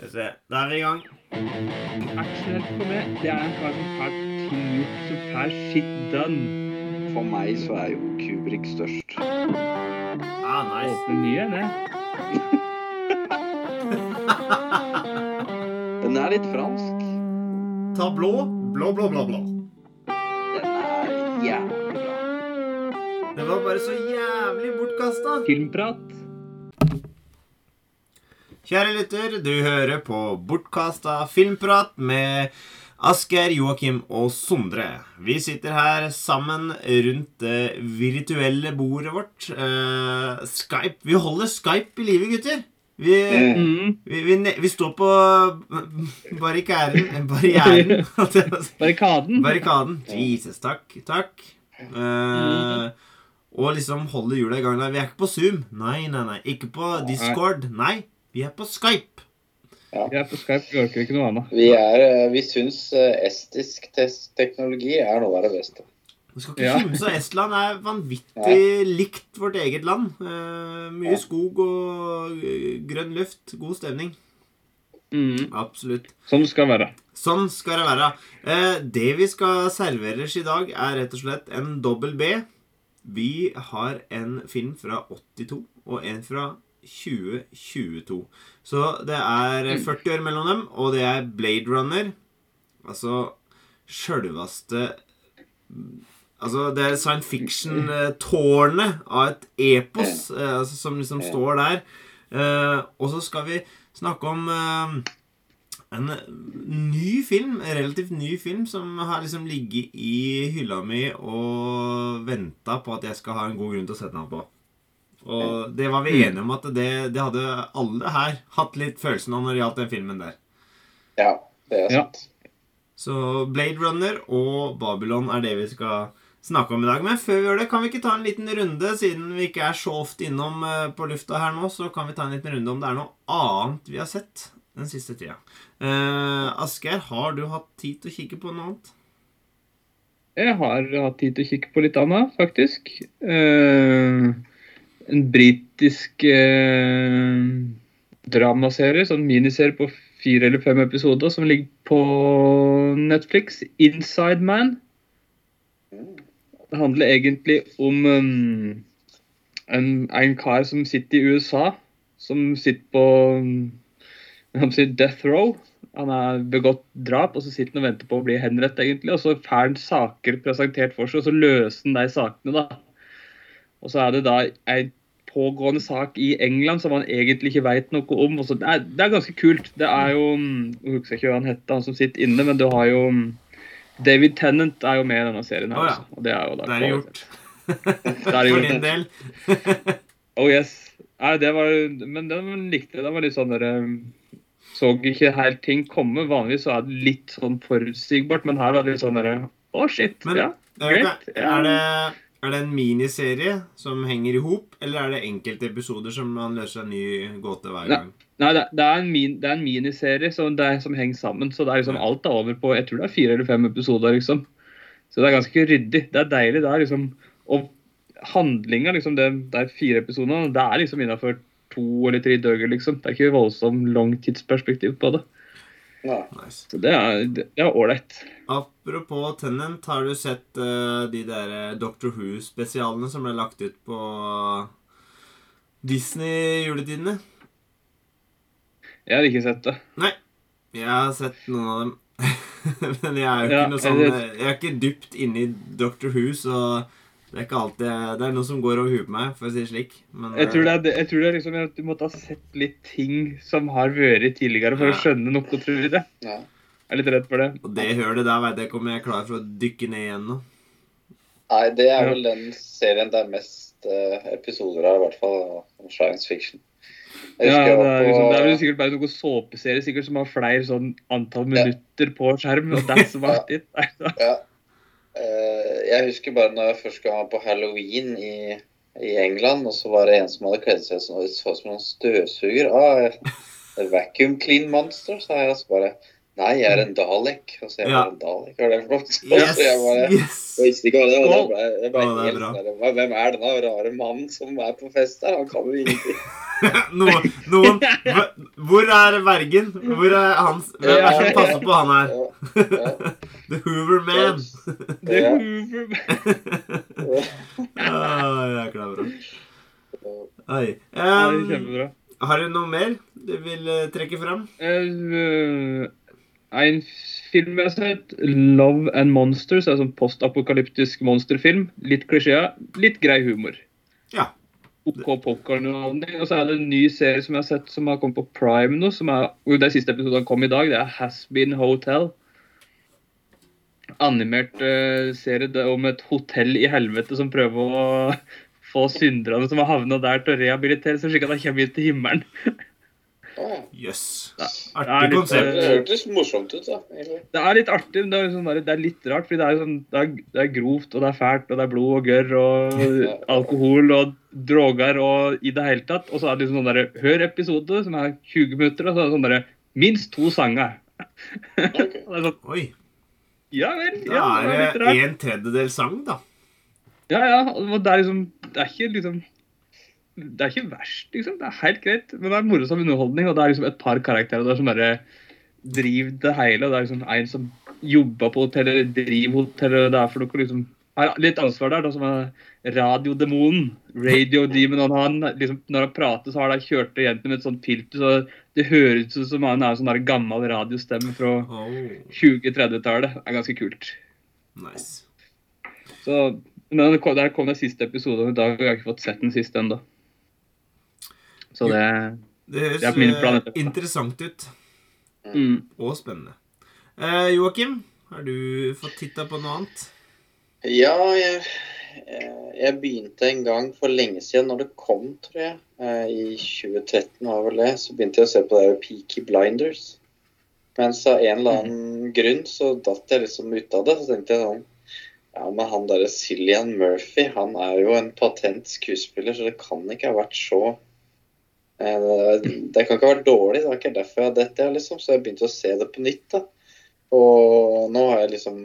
Skal vi se. Da er vi i gang. Actionhelt for meg, det er ting gjort, shit done. For meg så er jo Kubrik størst. Ah, nice. Åpne nye, det. Den er litt fransk. Ta blå. Blå, blå, blå, blå. Den er jævlig bra. Den var bare så jævlig bortkasta. Filmprat. Kjære lytter, du hører på Bortkasta filmprat med Asgeir, Joakim og Sondre. Vi sitter her sammen rundt det virtuelle bordet vårt. Uh, Skype. Vi holder Skype i live, gutter. Vi, Mm. vi, vi, vi står på barrikæren Barrieren. Barrikaden. Barrikaden. Jesus, takk. Takk. Eh, og liksom holder hjula i gang. Vi er ikke på Zoom. Nei, nei, nei. Ikke på Discord. Nei, vi er på Skype. Vi er på Skype, vi orker ikke noe annet. Vi, er, eh, vi syns eh, estisk teknologi er noe av det beste. Du skal ikke Ja. kimse av Estland er vanvittig likt vårt eget land. Uh, mye Ja. skog og grønn luft. God stemning. Mm. Absolutt. skal det være. Sånn skal det være. Uh, det vi skal serveres i dag, er rett og slett en dobbel B. Vi har en film fra 82 og en fra 2022. Så det er 40 år mellom dem, og det er Blade Runner. Altså sjølveste Altså, det er science fiction-tårnet av et epos eh, altså, som liksom står der. Eh, og så skal vi snakke om eh, en ny film, en relativt ny film, som har liksom ligget i hylla mi og venta på at jeg skal ha en god grunn til å sette den på. Og det var vi enige om at det, det hadde alle her hatt litt følelsen av når det gjaldt den filmen der. Ja, det er Ja. sant. Så Blade Runner og Babylon er det vi skal snakke om i dag. Men før vi gjør det, kan vi ikke ta en liten runde, siden vi ikke er så ofte innom eh, på lufta her nå, så kan vi ta en liten runde om det er noe annet vi har sett den siste tida. Uh, Asgeir, har du hatt tid til å kikke på noe annet? Jeg har hatt tid til å kikke på litt annet, faktisk. Eh, en britisk eh, dramaserie, sånn miniserie på fire eller fem episoder, som ligger på Netflix. 'Inside Man'. Det handler egentlig om um, en, en kar som sitter i USA, som sitter på um, death row. Han har begått drap, og så sitter han og venter på å bli henrettet. Og så får han saker presentert for seg, og så løser han de sakene, da. Og så er det da en pågående sak i England som han egentlig ikke veit noe om. Og så, det, er, det er ganske kult. Det er jo mm, Jeg husker ikke hva han heter, han som sitter inne, men du har jo mm, David Tennant er jo med i denne serien. her Oh, ja. også, og det er jo da Det er gjort. Det er det For gjort. din del. Oh yes. Nei, det var, men den likte jeg. Det var litt sånn der um, Så ikke helt ting komme. Vanligvis så er det litt sånn forutsigbart, men her var det litt sånn derre Å, shit. Men- ja, greit. Er, det, er det en miniserie som henger i hop, eller er det enkelte episoder som man løser en ny gåte hver gang? Nei, det, det, er en min, det er en miniserie som, det er, som henger sammen. Så det er liksom Ja. alt er over på Jeg tror det er fire eller fem episoder, liksom. Så det er ganske ryddig. Det er deilig. Det er liksom Og handlinga, liksom, det, det er fire episoder, det er liksom innafor to eller tre døger liksom. Det er ikke voldsomt langt tidsperspektiv på det. Ja. Nice. Så det er det er ålreit. Apropos Tennant, har du sett uh, de der eh, Doctor Who-spesialene som ble lagt ut på Disney-juletidene? Jeg har ikke sett det. Nei. Jeg har sett noen av dem. Men jeg er jo ikke Ja, noe sånn jeg- eh, er ikke dypt inne i Doctor Who, så det er ikke alltid Det er noe som går over huet på meg, for å si det slik. Men Jeg tror eh, det er, jeg tror det er liksom at du måtte ha sett litt ting som har vært tidligere for Ja. å skjønne noe, tror jeg. Ja. Jeg er litt redd for det. Og det hølet der veit jeg ikke om jeg er klar for å dykke ned igjen nå. Nei, det er Ja. vel den serien det er mest eh, episoder av, i hvert fall om science fiction. Ja, det, er liksom, det er vel sikkert bare noen såpeserie sikkert som har flere sånn antall Ja. minutter på skjerm. og that's about it. ja. Eh, Jeg husker bare når jeg først var på halloween i, i England, og så var det en som hadde kledd seg som så ut som en støvsuger. Ah, vacuum clean monster, sa jeg. Og så bare Nei, jeg er en Dalek. Og så er jeg Ja. bare en Dalek. Hva er det for noe? Yes! jeg bare, yes. jeg visste ikke hva det var. Jeg ble, jeg ble ja, det er helt bra. der, hva- Hvem er denne rare mannen som er på fest her? Han kan jo ingenting. Noen, noen Hvor er vergen? Hvor er hans Hvem er det som passer på han her? The Hoover Man. The Hoover Man. Ah, jækla bra. Oi. Det er Um, kjempebra. har du noe mer du vil eh, trekke fram? Eh, en film jeg har sett, 'Love and Monsters', er en sånn postapokalyptisk monsterfilm. Litt klisjé, litt grei humor. Ja. OK popkorn-underholdning. Og så er det en ny serie som jeg har sett som har kommet på Prime nå. som er, og Det er siste episoden kom i dag. Det er Has Been Hotel. Animert uh, serie er om et hotell i helvete som prøver å få synderne som har havna der, til å rehabilitere seg, slik at de kommer inn til himmelen. Jøss. Ja. Er Artig konsept. Det hørtes morsomt ut, da. egentlig. Det er litt artig, men det er, sånn det er litt rart. fordi det er, sånn, det, er, det er grovt, og det er fælt, og det er blod og gørr og alkohol og droger og i det hele tatt. Og så er det liksom sånn der, hør episode som er 20 minutter, og så er det sånn der, minst to sanger. Okay. Det er sånn, Oi. ja vel, ja, det er er litt det rart. en tredjedel sang, da. Ja, ja, og det er liksom, det er ikke liksom, det er ikke verst, liksom. Det er helt greit, men det er moro som underholdning, og det er liksom et par karakterer der som bare driver det hele. og Det er liksom en som jobber på hotellet, driver hotellet, det er for noe liksom, har litt ansvar der, da, som er radiodemonen, Radio Demon, og han, liksom, når han prater, så har de kjørt det igjen med et sånt filter, så det høres ut som han er en sånn gammel radiostemme fra Oh, 20-30-tallet. Det er ganske kult. nice. Så, men der kom den siste episoden i dag, og jeg har ikke fått sett den siste ennå. Så det Det høres Det er på min plan eh, etterpå. interessant ut. mm. Og spennende. Eh, Joakim, har du fått titta på noe annet? Ja, jeg, eh, jeg begynte en gang for lenge siden, når det kom, tror jeg. eh, I 2013 var vel det. Så begynte jeg å se på det der Peaky Blinders. Mens av en eller annen grunn så datt jeg liksom ut av det. Så tenkte jeg sånn Ja, men han derre Cillian Murphy, han er jo en patent skuespiller, så det kan ikke ha vært så Det kan ikke ha vært dårlig. Det var ikke derfor jeg dette, liksom. Så jeg begynte å se det på nytt, da. Og nå har jeg liksom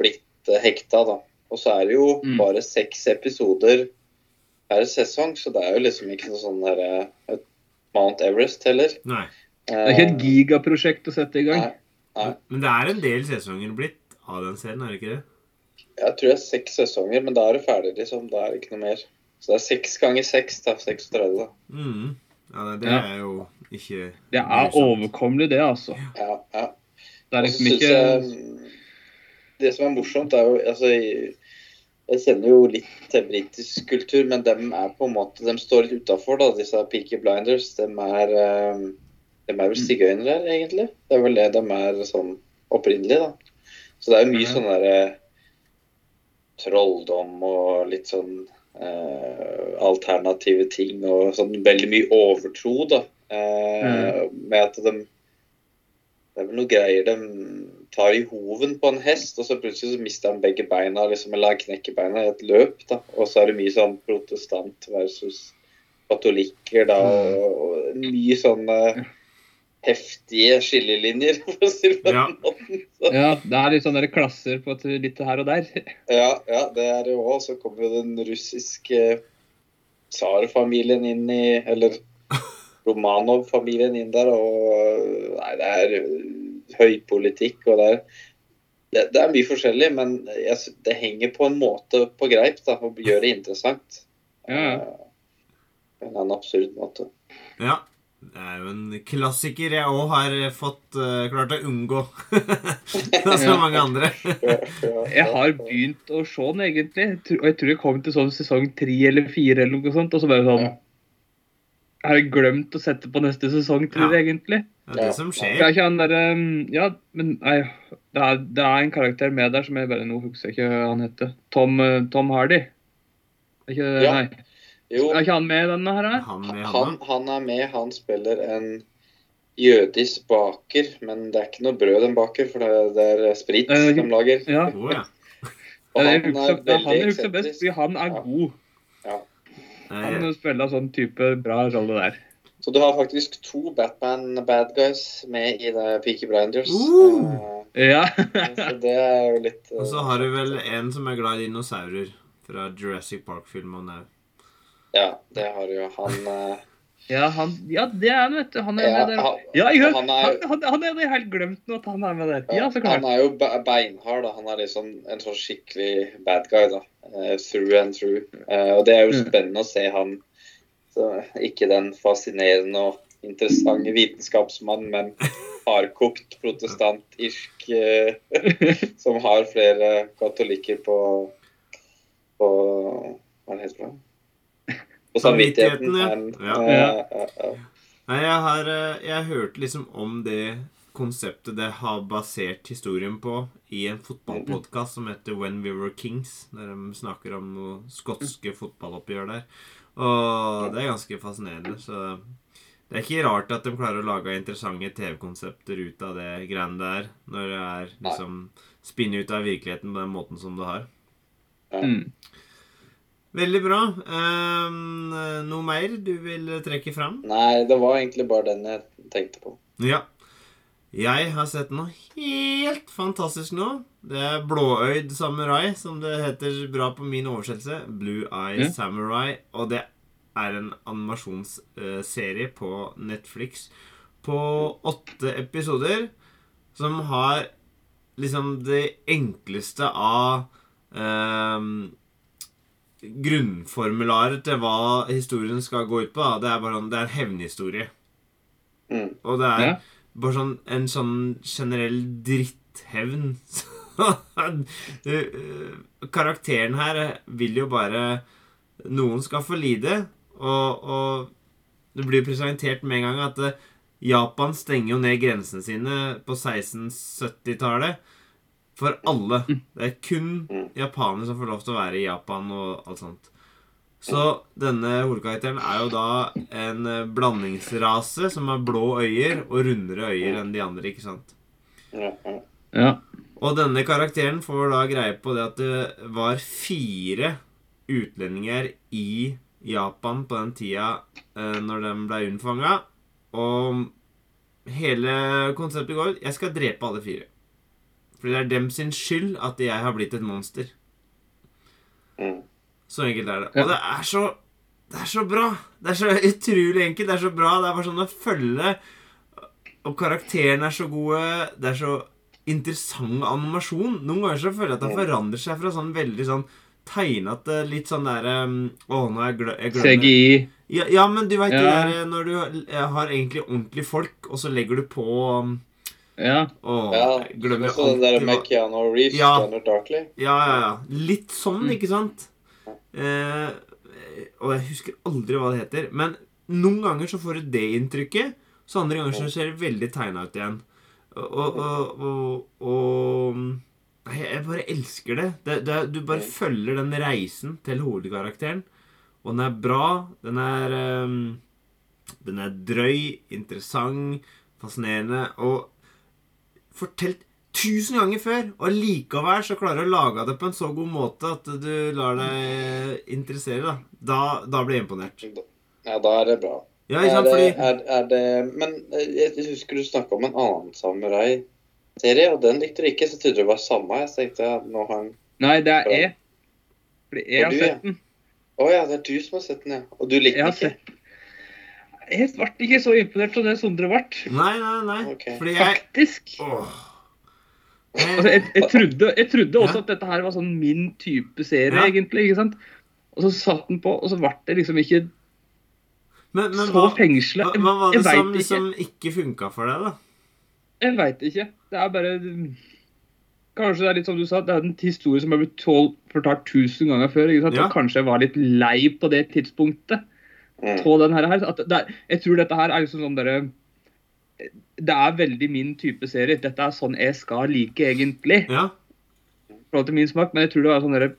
blitt eh, hekta, da. Og så er det jo Mm. bare seks episoder per sesong, så det er jo liksom ikke noe sånn der, et Mount Everest heller. Nei. Det er ikke et gigaprosjekt å sette i gang. Nei. Nei. Men det er en del sesonger blitt av den serien, er det ikke det? Jeg tror det er seks sesonger, men da er det ferdig, liksom. Da er det ikke noe mer. Så det er seks ganger seks, da. 36, da. Mm. Ja, det, det Ja. er jo ikke Det er overkommelig, det, altså. Ja, ja. Det er liksom ikke jeg, Det som er morsomt, er jo altså, Jeg kjenner jo litt til britisk kultur, men dem er på en måte De står litt utafor, da, disse Peaky Blinders. De er, eh, de er vel Mm. sigøynere, egentlig. Det er vel det de er sånn opprinnelig, da. Så det er jo mye Ja. sånn derre trolldom og litt sånn alternative ting og sånn veldig mye overtro, da. Eh, Med at de Det er vel noe greier de tar i hoven på en hest, og så plutselig så mister han begge beina, liksom, eller han knekker beina i et løp. da. Og så er det mye sånn protestant versus katolikker, da, og, og mye sånne heftige skillelinjer, for å si det på Ja. den måten. Så, Ja, det er litt sånne klasser på et, litt her og der. ja, ja, det er det òg. Så kommer jo den russiske tsarfamilien inn i Eller Romanov-familien inn der, og Nei, det er høypolitikk, og det er det, det er mye forskjellig, men jeg, det henger på en måte på greip da, og gjør det interessant. Ja. Eh, På en absurd måte. Ja. Det er jo en klassiker jeg òg har fått uh, klart å unngå. Så mange andre. Ja, ja, Jeg har begynt å se den, egentlig. Og jeg tror jeg kom til sånn sesong tre eller fire, eller noe sånt, og så bare sånn Jeg har glemt å sette på neste sesong, tror jeg egentlig. Det er det som skjer. det er ikke han derre Ja, men nei, det er, det er en karakter med der som jeg bare Nå husker jeg ikke hva han heter. Tom, eh, Tom Hardy. Er ikke, Ja. Nei. Jo, Er ikke han med i denne her? Han med han, han er med. Han spiller en jødisk baker, men det er ikke noe brød de baker, for det er, det er sprit Eh, de lager. Ja. Ja. Og er han er er veldig best, eksentrisk. fordi han er Ja. god. Nei, Han spiller sånn type bra rolle der. Så du har faktisk to Batman bad guys med i det Peaky Blinders. Uh! Ja. Eh, så det er jo litt uh, Og så har du vel en som er glad i dinosaurer fra Jurassic Park-filmen òg. Ja, det har jo. Han eh, Ja, han, ja, det er han, vet du. Han er ja, med der. han, Ja, jeg, han er- han, han er helt glemt nå at han er med der. Ja, så klart. Han er jo beinhard. da. Han er liksom en sånn skikkelig bad guy. da. Uh, through and through. Uh, og det er jo Mm. spennende å se han. Så, ikke den fascinerende og interessante vitenskapsmannen, men hardkokt protestant-irsk uh, som har flere katolikker på på Hva er det heter for På samvittigheten. Samvittigheten, ja. Ja. ja, ja, ja. Nei, jeg har hørt Jeg hørte liksom om det konseptet det har basert historien på i en fotballpodkast som heter When We Were Kings, der de snakker om noe skotske fotballoppgjør der. Og det er ganske fascinerende, så det er ikke rart at de klarer å lage interessante TV-konsepter ut av det greiene der, når det er liksom spinne ut av virkeligheten på den måten som det har. Mm. Veldig bra. Um, noe mer du vil trekke fram? Nei, det var egentlig bare den jeg tenkte på. Ja. Jeg har sett noe helt fantastisk nå. Det er Blåøyd samurai, som det heter bra på min oversettelse. Blue Eye mm. Samurai. Og det er en animasjonsserie på Netflix på åtte episoder som har liksom det enkleste av ehm, grunnformularer til hva historien skal gå ut på. da. Det er bare sånn, det er en hevnhistorie. Mm. Og det er Ja. bare sånn en sånn generell dritthevn. Uh, Karakteren her vil jo bare Noen skal få lide, og, og det blir presentert med en gang at eh, Japan stenger jo ned grensene sine på 1670-tallet for alle. Det er kun Mm. japanere som får lov til å være i Japan og alt sånt. Så denne hovedkarakteren er jo da en eh, blandingsrase som har blå øyer og rundere øyer enn de andre, ikke sant? Ja, ja. Ja. Og denne karakteren får da greie på det at det var fire utlendinger i Japan på den tida eh, når de ble unnfanga. Og hele konseptet går ut Jeg skal drepe alle fire. Fordi det er dem sin skyld at jeg har blitt et monster. Mm. Så enkelt er det. Ja. Og det er så Det er så bra! Det er så utrolig enkelt. Det er så bra. Det er bare sånn å følge Og karakterene er så gode. Det er så interessant animasjon. Noen ganger så føler jeg at det forandrer seg fra sånn veldig sånn tegnete, litt sånn derre Å, nå er jeg, glø jeg glemmer CGI. ja, ja, men du veit Ja. det der når du eh, har egentlig ordentlige folk, og så legger du på um, Ja. Å, ja. glemmer Også den der med Keanu Reeves, Ja. Scanner Darkly. Ja, ja, ja. Litt sånn, Mm. ikke sant? Eh, og jeg husker aldri hva det heter. Men noen ganger så får du det inntrykket, så andre ganger så ser det veldig tegna ut igjen. Og, og, og, og, og Nei, jeg bare elsker det. det, det du bare følger den reisen til hovedkarakteren. Og den er bra. Den er um, Den er drøy, interessant, fascinerende og fortalt tusen ganger før. Og likevel så klarer du å lage det på en så god måte at du lar deg interessere. Da, da, da blir jeg imponert. Ja, da er det bra. Ja, ikke Er Fordi er, er det, men eh, jeg husker du snakka om en annen samurai-serie, og den likte du ikke. Så trodde du det var samme. Jeg tenkte at nå har han Nei, det er E. Fordi jeg har ja. sett den. Å ja, det er du som har sett den, ja. Og du likte den ikke? Jeg ble ikke så imponert som det Sondre ble. Nei, nei, nei. Okay. Fordi jeg Faktisk. Åh. Altså, jeg, jeg, trodde, jeg trodde også Ja. at dette her var sånn min type serie, Ja. egentlig. ikke sant? Og så satt den på, og så ble det liksom ikke Men, men så fengsla. hva, hva var det som, ikke. som ikke funka for deg, da? Jeg veit ikke. Det er bare Kanskje det er litt som du sa, det er en historie som har blitt fortalt tusen ganger før. ikke sant? Ja. Og kanskje jeg var litt lei på det tidspunktet. Mm. på den her. At det er, jeg tror dette her er liksom sånn derre Det er veldig min type serie. Dette er sånn jeg skal like, egentlig. Ja? i forhold til min smak, men jeg tror det var sånn derre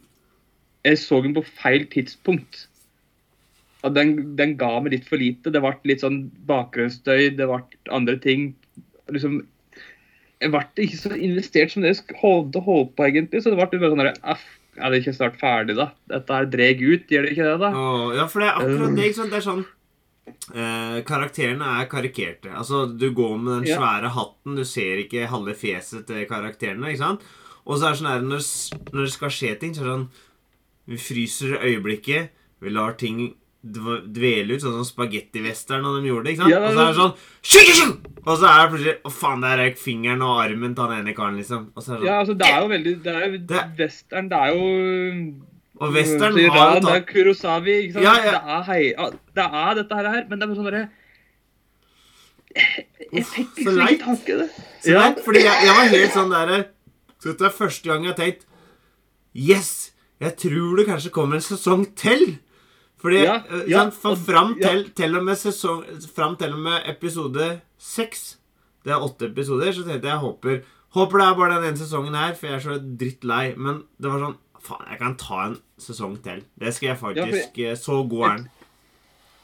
Jeg så den på feil tidspunkt. At den, den ga meg litt for lite. Det ble litt sånn bakgrunnsstøy, det ble andre ting. Liksom Jeg ble ikke så investert som det jeg hadde håpa, på, egentlig. Så det ble bare sånn derre «Aff, Er det ikke snart ferdig, da? Dette her dreg ut, gjør det ikke det, da? Åh, ja, for det er akkurat det. ikke sant? Det er sånn eh, karakterene er karikerte. Altså, du går med den Ja. svære hatten, du ser ikke halve fjeset til karakterene, ikke sant? Og så er det sånn her, når, når det skal skje ting, så er det sånn Vi fryser øyeblikket, vi lar ting dvele ut, sånn som spagettivestern og de gjorde det, ikke sant? Ja, og så er det sånn skyk, skyk, skyk! Og så er det plutselig Å, faen, der røyk fingeren og armen til han ene karen, liksom. Og så er det sånn Ja, altså, det er jo veldig Det er jo Det- western, det er jo Og western har jo Det er tatt Kurosawi, ikke sant? Ja, ja. Det, er hei, det er dette her, men det er bare sånn derre Jeg fikk så liksom ikke tak i det. Så leit, fordi jeg, jeg var helt sånn der Så dette er første gang jeg har tenkt Yes! Jeg tror det kanskje kommer en sesong til. Fordi Ja, eh, ja, For fram ja. til, til og med sesong Fram til og med episode seks Det er åtte episoder, så tenkte jeg jeg håper Håper det er bare den ene sesongen her, for jeg er så drittlei. Men det var sånn Faen, jeg kan ta en sesong til. Det skal jeg faktisk for, Så god er den.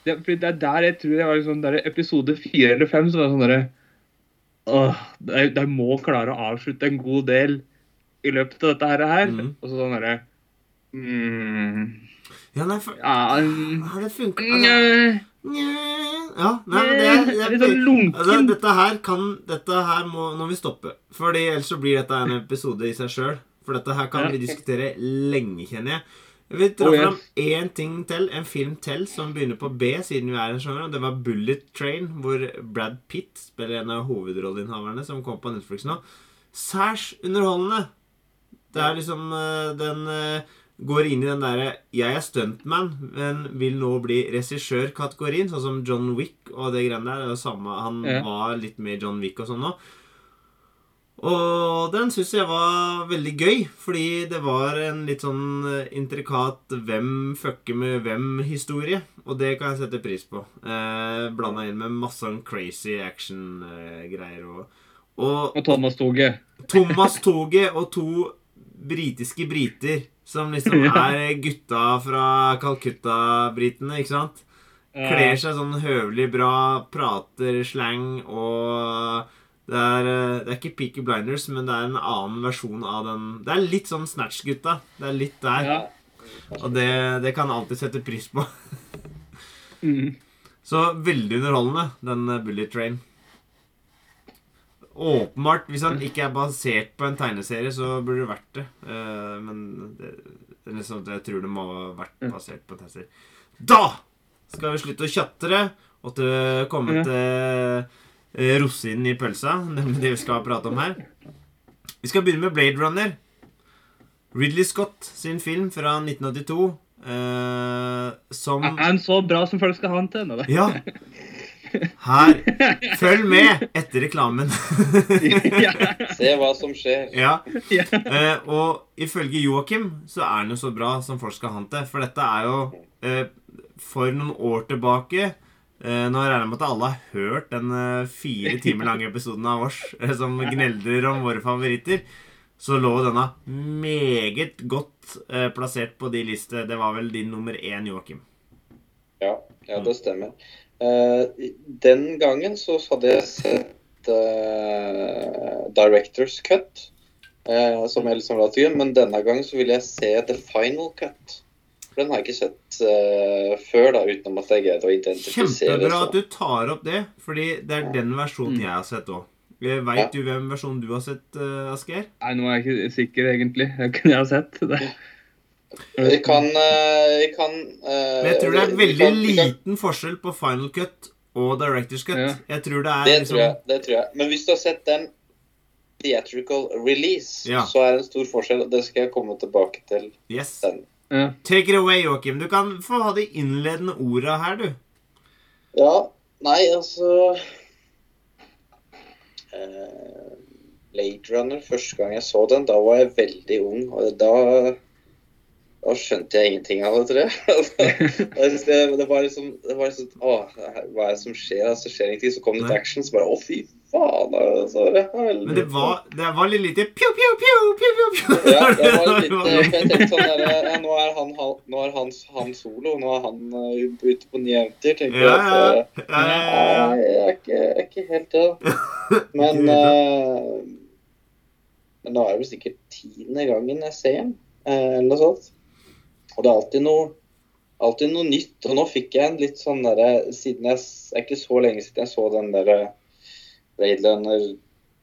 Det, det er der jeg tror jeg var liksom der episode fire eller fem, så var det sånn derre Åh, de må klare å avslutte en god del i løpet av dette her. Mhm. Og så sånn derre mm, Ja, nei, for, Ja mm, det funker altså, Ja, nei, det, det er Litt sånn. Altså, dette her kan Dette her må Nå må vi stoppe. Fordi ellers så blir dette en episode i seg sjøl. For dette her kan vi diskutere lenge, kjenner jeg. Jeg vil dra Oh, fram én ting til, en film til, som begynner på B, siden vi er en sjanger. Og det var Bullet Train, hvor Brad Pitt spiller en av hovedrolleinnehaverne, som kom på Netflix nå. Særs underholdende. Det er liksom eh, Den eh, går inn i den derre 'jeg er stuntman, men vil nå bli regissør'-kategorien, sånn som John Wick og det greiene der. Det samme, Han Ja. var litt med John Wick og sånn nå. Og den syns jeg var veldig gøy, fordi det var en litt sånn eh, intrikat hvem fucker med hvem-historie. Og det kan jeg sette pris på. Eh, Blanda inn med masse sånn crazy action-greier. og, og Og Thomas Toget. Thomas Toget og to britiske briter som liksom er gutta fra Calcutta-britene, ikke sant? Kler seg sånn høvelig bra, prater slang og det er, eh, det er ikke Peaky Blinders, men det er en annen versjon av den Det er litt sånn Snatch-gutta. Det er litt der. Ja. Og det, det kan jeg alltid sette pris på. Mm. Så veldig underholdende, den eh, Bullet Train. Åpenbart, hvis han ikke er basert på en tegneserie, så burde det vært det. Uh, men det, det er liksom, jeg tror det må ha vært basert på en tegneserie. Da skal vi slutte å tjatre og til komme Ja. til uh, rosinen i pølsa, nemlig det vi skal prate om her. Vi skal begynne med Blade Runner. Ridley Scott sin film fra 1982. Uh, som Er han så bra som folk skal ha han til? Nå, ja. Her. Følg med etter reklamen. Se hva som skjer. ja. Eh, og ifølge Joakim så er den jo så bra som folk skal ha den til. For dette er jo eh, for noen år tilbake eh, Nå regner jeg med at alle har hørt den eh, fire timer lange episoden av oss eh, som gneldrer om våre favoritter. Så lå denne meget godt eh, plassert på de liste. Det var vel din nummer én, Joakim. Ja, ja det stemmer. Eh, den gangen så hadde jeg sett eh, Directors Cut, eh, som jeg liksom la til grunn. Men denne gangen så ville jeg se The Final Cut. Den har jeg ikke sett uh, før, da, utenom at jeg greide å identifisere Kjempebra at du tar opp det, fordi det er den versjonen jeg har sett òg. Veit Ja. du hvem versjonen du har sett, uh, Asgeir? Nei, nå er jeg ikke sikker, egentlig. Jeg kunne jeg ha sett det. Vi kan, eh, vi kan eh, Men jeg tror det er vi veldig kan- vi kan- liten forskjell på Final Cut og Directors Cut. Ja. Jeg tror det er Det liksom tror, jeg, det tror jeg. Men hvis du har sett den theatrical release, Ja. så er det en stor forskjell. og Det skal jeg komme tilbake til. Yes. Den. Ja. Take it away, Joakim. Du kan få ha de innledende orda her, du. Ja, nei, altså eh, Blade Runner, første gang jeg så den, da var jeg veldig ung. Og da, da skjønte jeg ingenting av det, tror jeg. Altså, det, det var liksom, det var liksom Å, hva er det som skjer? Altså, skjer ingenting. Så kom det til action, så bare Å, fy faen. Altså, det Men det var, det var litt lite pju, pju, pju, pju, pju, pju. Ja, det var litt, jeg tenkte sånn der, ja, Nå er han, han, nå er han, han solo, nå er han uh, ute på nye eventyr. tenker Ja, jeg at, ja. ja. Nei, jeg er ikke, jeg er ikke helt det. Men, uh, nå er det vel sikkert tiende gangen jeg ser uh, eller noe sånt. Og det er alltid noe alltid noe nytt. Og nå fikk jeg en litt sånn derre Siden jeg Det er ikke så lenge siden jeg så den derre Raidlander Runner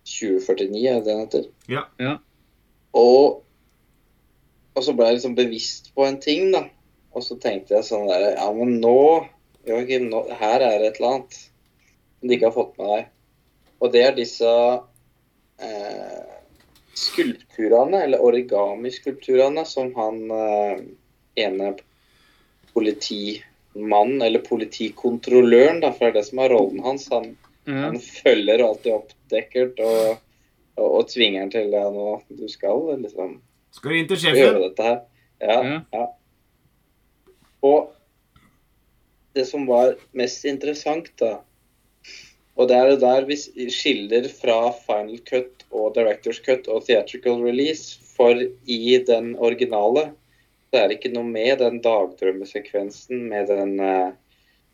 2049, er det den heter? Ja. Ja. Og, og så ble jeg liksom bevisst på en ting, da. Og så tenkte jeg sånn der Ja, men nå Joakim, nå, her er det et eller annet som du ikke har fått med deg. Og det er disse eh, skulpturene, eller origami-skulpturene, som han eh, ene politimannen, eller politikontrolløren, da, for det er det som er rollen hans. Han, Ja. han følger alltid opp Deckert og, og, og tvinger han til ja, nå, du skal liksom Skal du inn til gjøre dette her. Ja, Ja. ja. Og det som var mest interessant, da Og det er det der vi skiller fra final cut og director's cut og theatrical release. For i den originale så er ikke noe med den dagdrømmesekvensen med den uh,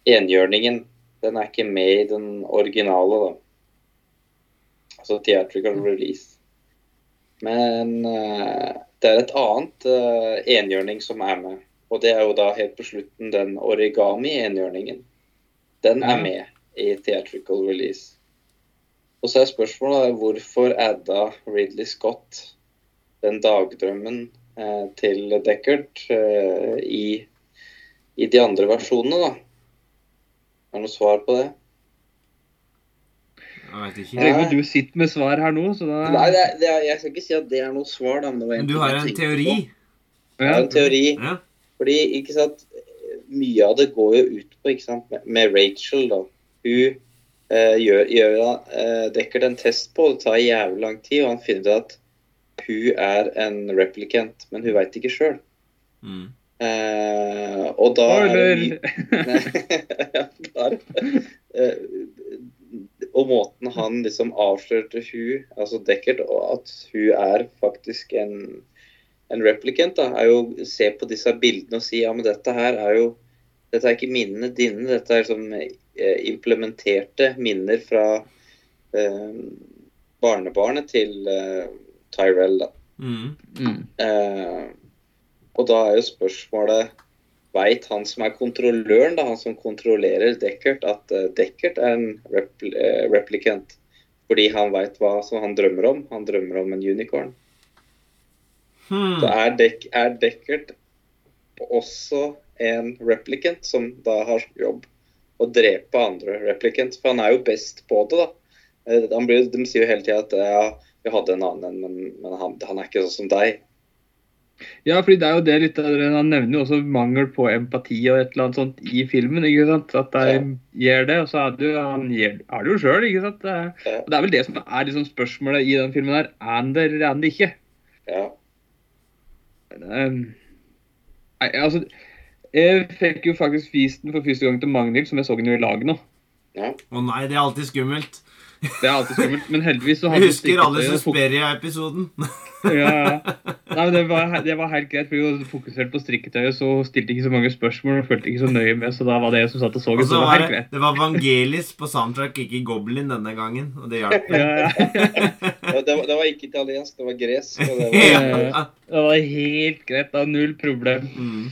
enhjørningen. Den er ikke med i den originale, da. Altså theatrical release. Men uh, det er et annet uh, enhjørning som er med. Og det er jo da helt på slutten den origami-enhjørningen. Den er med i theatrical release. Og så er spørsmålet hvorfor adda Ridley Scott den dagdrømmen til Deckard eh, i, i de andre versjonene, da? Er det noe svar på det? Jeg vet ikke. regner du sitter med svar her nå, så da Nei, det er, det er, jeg skal ikke si at det er noe svar, da. Men, det var Men du har en teori? på. Jeg har en teori. Ja. Fordi, ikke sant Mye av det går jo ut på, ikke sant, med, med Rachel, da. Hun eh, gjør, gjør eh, dekker en test på, det tar jævlig lang tid, og han finner ut at hun er en replicant, men hun veit ikke sjøl. Mm. Eh, og da er Spoiler! er det- eh, Og måten han liksom avslørte hun, altså Deckert, og at hun er faktisk en, en replicant, da, er jo å se på disse bildene og si ja, men dette her er jo Dette er ikke minnene dine, dette er liksom eh, implementerte minner fra eh, barnebarnet til eh, Tyrell, da. Mm. Mm. Eh, og da er jo spørsmålet Veit han som er kontrolløren, da, han som kontrollerer Deckert, at uh, Deckert er en repl eh, replicant? Fordi han veit hva som han drømmer om. Han drømmer om en unicorn. Hmm. Så er, Deck er Deckert også en replicant som da har jobb å drepe andre replicants? For han er jo best på det, da. Eh, Han blir, de sier jo hele tida at ja, vi hadde en annen en, men, men han, han er ikke sånn som deg. Ja, fordi det er jo det litt Han nevner jo også mangel på empati og et eller annet sånt i filmen. ikke sant? At de Ja. gjør det, og så er det jo, han gjør, er det jo sjøl, ikke sant. Det er, Ja. og det er vel det som er liksom spørsmålet i den filmen her. Er han det, eller er han det ikke? Ja. Um, nei, altså Jeg fikk jo faktisk vist den for første gang til Magnhild, som jeg så den jo i lag nå. Å nei, det er alltid skummelt. Det er alltid skummelt, men heldigvis så Jeg husker alle Susperia-episoden. Ja, ja. Nei, det, var, det var helt greit, fordi hun fokuserte på strikketøyet, så stilte ikke så mange spørsmål og fulgte ikke så nøye med, så da var det jeg som satt og så Og det. Så så det var det, greit. det var Vangelis på soundtrack, ikke Goblin denne gangen. Og det hjalp. Ja, ja. Det, var, det var ikke italiensk, det var gresk. Det var, Ja. Det var helt greit, da. Null problem. Mm.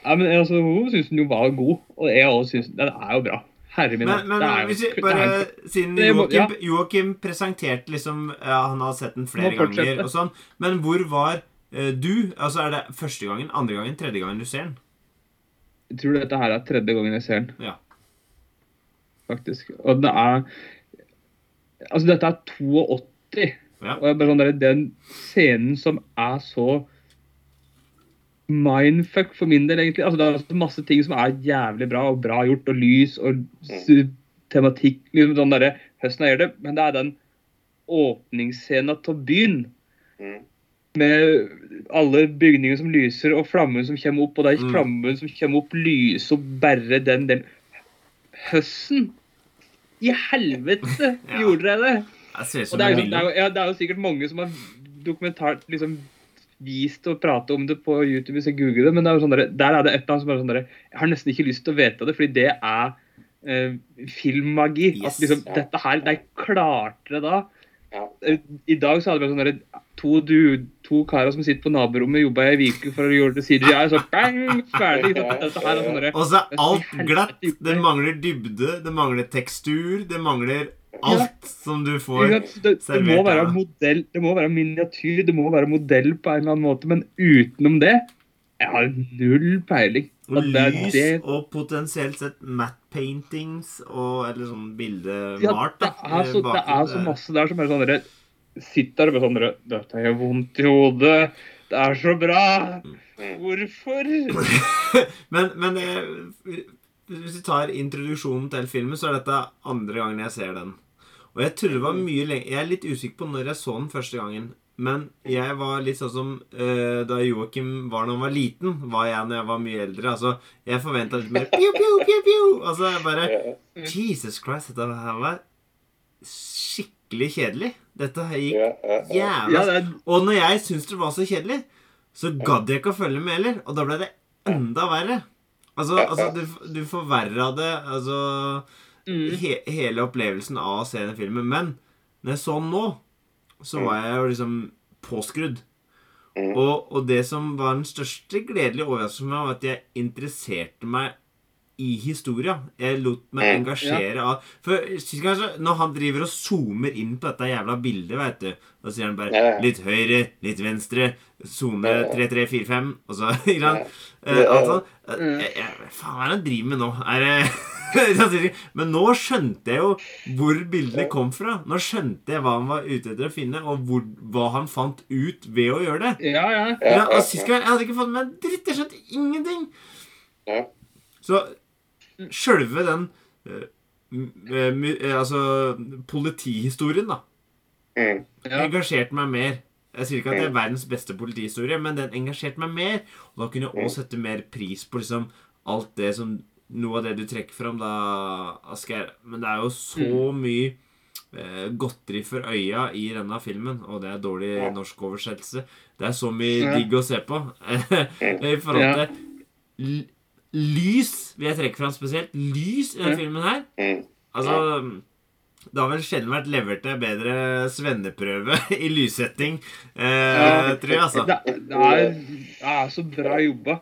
Ja, men altså, Hun syns den jo var god, og jeg også syns den er jo bra. Herre min. Men, men det hvis vi bare Siden Joakim, Joakim presenterte liksom ja, Han har sett den flere ganger og sånn. Men hvor var uh, du? Altså Er det første gangen, andre gangen, tredje gangen du ser den? Jeg tror dette her er tredje gangen jeg ser den. Ja. Faktisk. Og det er Altså, dette er 82. Ja. Og er bare sånn der, den scenen som er så mindfuck for min del, egentlig. Altså, det er masse ting som er jævlig bra, og bra gjort, og lys og tematikk. liksom sånn der, Høsten gjør det, men det er den åpningsscenen av byen. Mm. Med alle bygninger som lyser, og flammen som kommer opp. Og det er Mm. flammen som kommer opp, lyser og bare den delen. Høsten! I helvete Ja. gjorde dere det! Er, jo, er jo, ja, det er jo sikkert mange som har dokumentart liksom vist og prate om det på YouTube hvis jeg googler det, men det er jo sånn der, der er det et eller annet som er sånn der, Jeg har nesten ikke lyst til å vite det, fordi det er eh, filmmagi. Yes. At liksom, Ja. dette her, De klarte det da. Ja. Eh, I dag så hadde vært sånn der, to, du, to karer som sitter på naborommet, jobba i ei uke for å gjøre det CGI, så bang, ferdig. Dette her er sånn der, Og så er alt glatt. Det mangler dybde, det mangler tekstur, det mangler alt som du får. sant? Det, det, må være modell, det må være miniatyr, det må være modell på en eller annen måte, men utenom det Jeg har null peiling. Og det lys det- og potensielt sett matte paintings og Eller sånn bildemalt. Ja, det er så, det er så masse der som er sånn Sitter der og sånn Dette gjør vondt i hodet. Det er så bra. Hvorfor? Men, men eh, hvis vi tar introduksjonen til filmen, så er dette andre gangen jeg ser den. Og jeg tror det var mye lenge Jeg er litt usikker på når jeg så den første gangen. Men jeg var litt sånn som uh, da Joakim var da han var liten, var jeg når jeg var mye eldre. Altså, jeg forventa litt mer piu, piu, piu, piu. Altså, jeg bare Jesus Christ, dette her var skikkelig kjedelig. Dette gikk jævla og når jeg syntes det var så kjedelig, så gadd jeg ikke å følge med heller. Og da ble det enda verre. Altså, altså du, du forverra det Altså mm, he, hele opplevelsen av å se den filmen. Men når jeg så den nå, så var jeg jo liksom påskrudd. Mm. Og, og det som var den største gledelige overraskelsen for meg, var at jeg interesserte meg i historia. Jeg lot meg engasjere av For gang Når han driver og zoomer inn på dette jævla bildet, veit du Da sier han bare litt høyre, litt venstre, sone Ja, ja. 3345 Og så ikke sant? Ja. Alt sånn. Jeg- jeg- Faen, hva er det han driver med nå? Er det Men nå skjønte jeg jo hvor bildene kom fra. Nå skjønte jeg hva han var ute etter å finne, og hvor, hva han fant ut ved å gjøre det. ja, ja. Ja, Ja, og Sist gang jeg hadde ikke fått med meg dritt. Jeg skjønte ingenting. Ja. Så sjølve den eh, eh, eh, Altså politihistorien, da, Mm. ja. engasjerte meg mer. Jeg sier ikke at det er verdens beste politihistorie, men den engasjerte meg mer. Og da kunne jeg også sette mer pris på liksom alt det som Noe av det du trekker fram, da, Asgeir. Men det er jo så mye eh, godteri for øya i denne filmen, og det er dårlig Ja. norsk oversettelse. Det er så mye digg å se på. I forhold til lys, vil jeg trekke fram spesielt. Lys i denne filmen her. Mm. Altså Det har vel sjelden vært levert til bedre svenneprøve i lyssetting, eh, tror jeg, altså. Det, det, er, det er så bra jobba.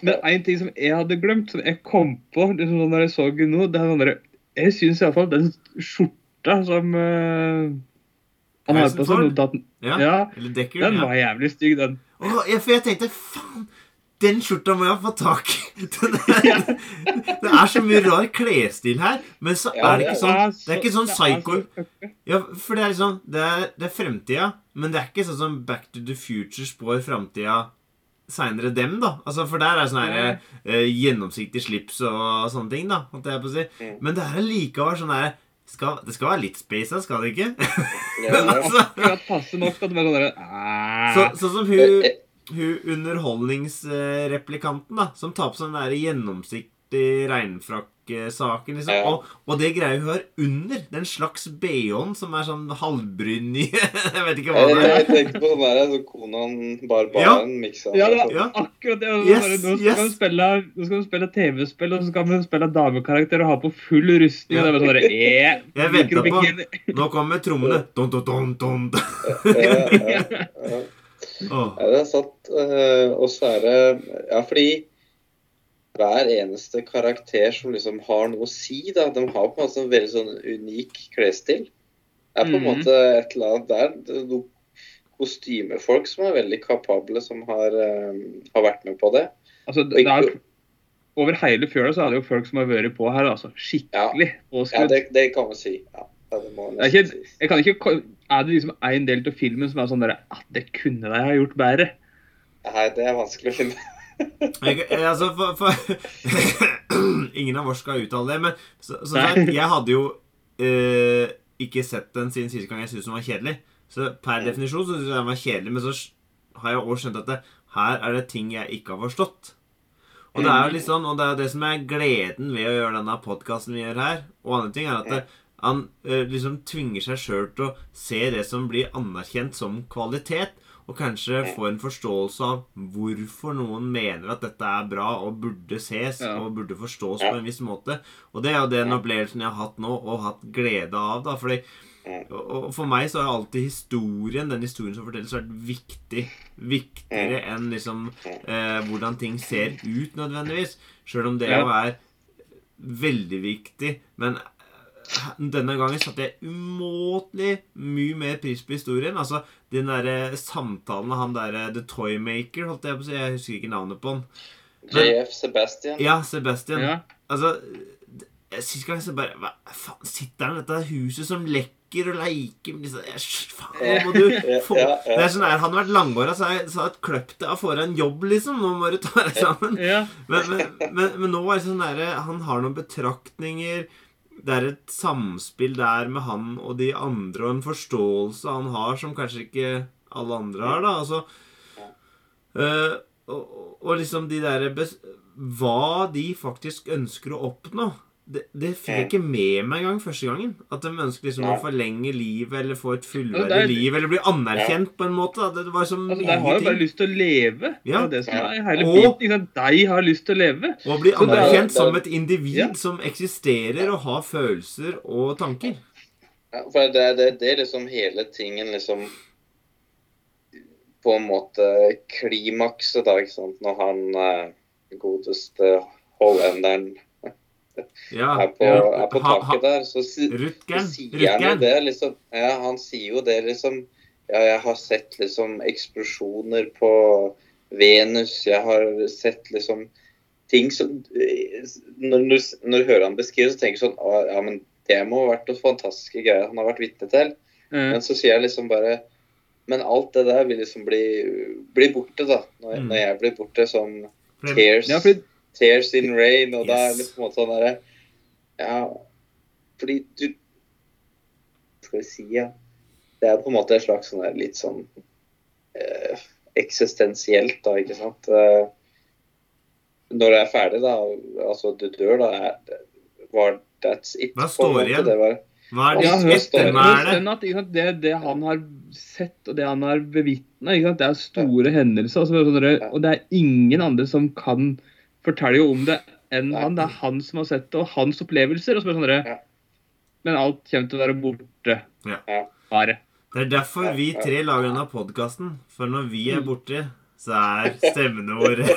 Men en ting som jeg hadde glemt, som jeg kom på liksom sånn når jeg så det nå, det er sånn der, Jeg syns iallfall den skjorta som uh, han har på seg Harrison Ja. ja. Den var jævlig stygg, den. Åh, ja, for jeg tenkte faen, den skjorta må jeg få tak i. Det er så mye rar klesstil her, men så er det ikke sånn Det er ikke sånn psycho. Ja, for det er liksom Det er, det er fremtida, men det er ikke sånn som Back to the Future spår framtida seinere dem, da. Altså, For der er sånn her eh, gjennomsiktig slips og sånne ting, da. Holdt jeg på å si. Mm. Men det er allikevel sånn her skal, Det skal være litt space her, skal det ikke? Ja, det er altså Akkurat passe nok at det bare sånn. Sånn som hun, Eh, hun underholdningsreplikanten, da, som tar på seg den der gjennomsiktig regnfrakksaken, liksom. Ja. Og, og det greia hun har under. Den slags BH-en som er sånn halvbrun i Jeg vet ikke hva det er. jeg tenkte på sånn der så Konan barbaren miksa Ja, det var Ja. akkurat det. Yes, nå, skal yes. spille, nå skal vi spille TV-spill, og så skal hun spille damekarakter og ha på full rustning. Ja. Og det er sånn der, eh, Jeg venter på- Nå kommer trommene. Don, don, don, don. ja, ja, ja. Ja, det er sant. eh, og så er det Ja, fordi hver eneste karakter som liksom har noe å si, da, de har på en måte en veldig sånn unik klesstil. Det er på en Mhm. måte et eller annet der. Det er noen kostymefolk som er veldig kapable, som har, um, har vært med på det. Altså, det er, over hele fjøla så er det jo folk som har vært på her, altså. Skikkelig Ja, ja det, det kan vi si. Ja, det må Det er ikke- Jeg kan ikke, er det liksom en del av filmen som er sånn der, at det kunne de ha gjort bedre? Nei, det er vanskelig å finne. Jeg, altså, for, for Ingen av oss skal uttale det, men så, så sagt, jeg hadde jo eh, ikke sett den siden siste gang jeg syntes den var kjedelig. Så per definisjon så syns jeg den var kjedelig, men så har jeg også skjønt at det, her er det ting jeg ikke har forstått. Og det er jo litt sånn, og det er jo det som er gleden ved å gjøre denne podkasten vi gjør her, og andre ting, er at det, han eh, liksom tvinger seg sjøl til å se det som blir anerkjent som kvalitet, og kanskje få en forståelse av hvorfor noen mener at dette er bra og burde ses Ja. og burde forstås på en viss måte. Og det er jo den opplevelsen jeg har hatt nå, og hatt glede av. da, fordi. Og, for meg så har alltid historien, den historien som fortelles, vært viktig. Viktigere enn liksom eh, hvordan ting ser ut, nødvendigvis. Sjøl om det jo er veldig viktig. Men denne gangen satte jeg umåtelig mye mer pris på historien. Altså den derre samtalen med han derre The Toymaker, holdt jeg på å si. Jeg husker ikke navnet på han. JF Sebastian. Ja, Sebastian. Ja. Altså Sist gang så bare Hva faen, sitter han i dette huset som lekker og leker med disse jeg- Faen, må du få Ja, ja. Det er sånn der, Han har vært langhåra, så jeg sa at kløpp deg og få deg en jobb, liksom. Nå må du ta deg sammen. Men, men, men, men nå er det sånn derre Han har noen betraktninger. Det er et samspill der med han og de andre, og en forståelse han har som kanskje ikke alle andre har, da. Altså øh, og, og liksom de derre Hva de faktisk ønsker å oppnå. Det, det fikk jeg ikke med meg engang første gangen. At de ønsker liksom å forlenge livet eller få et Ja, fullverdig er- liv eller bli anerkjent på en måte. Det var så Altså, mye De har jo bare lyst til å leve. Det Ja. det er hele Og- biten. De har lyst til å leve. Og bli er- anerkjent er- som et individ Ja. som eksisterer og har følelser og tanker. Ja, for det det, det er liksom hele tingen liksom På en måte klimakset, da, ikke sant. Når han eh, godeste hollenderen Ja. er på, er på Ha- taket der, så, si, så sier han jo det, liksom. Ja, han sier jo det, liksom. Ja, jeg har sett liksom eksplosjoner på Venus. Jeg har sett liksom ting som Når, når, når du hører han beskrive, så tenker du sånn Ja, men det må ha vært noen fantastiske greier han har vært vitne til. Mm. Men så sier jeg liksom bare Men alt det der vil liksom bli, bli borte, da. Når, Mm. når jeg blir borte som tears, Ja, fordi tears in rain, og da er det på en måte sånn derre Ja, fordi du Skal vi si, ja. Det er på en måte et slags sånn der litt sånn eh, eksistensielt, da, ikke sant. Eh, når det er ferdig, da, altså du dør, da er var That's it. Hva står igjen? Det var, Hva er ditt ettermæle? det, det han har sett og det han har bevitna, det er store hendelser. Altså, sånn og det er ingen andre som kan fortelle om det enn Nei. han. Det er han som har sett det, og hans opplevelser. Og så sånn Ja. Men alt kommer til å være borte. Ja. Ja. Bare. Det er derfor vi tre lager denne podkasten. For når vi er borte, så er stemmene våre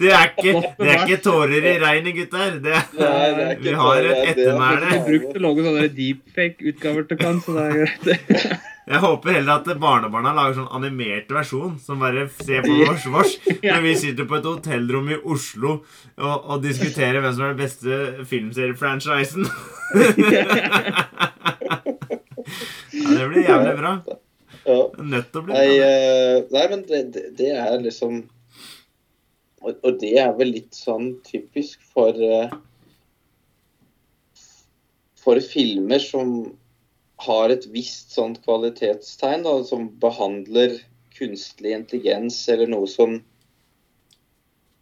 Det er ikke, det er ikke tårer i regnet, gutter. Det Nei, vi har et er- ettermæle. Vi har brukt å lage sånne deepfake-utgaver til kan, så det er greit. Jeg håper heller at barnebarna lager sånn animert versjon som bare ser på vårs vårs når vi sitter på et hotellrom i Oslo og, og diskuterer hvem som er den beste filmseriefranchisen. ja, det blir jævlig bra. Nødt til å bli Nei, bra. eh, nei men det, det, det er liksom og, og det er vel litt sånn typisk for eh, For filmer som har et visst sånt kvalitetstegn, da, som behandler kunstig intelligens eller noe som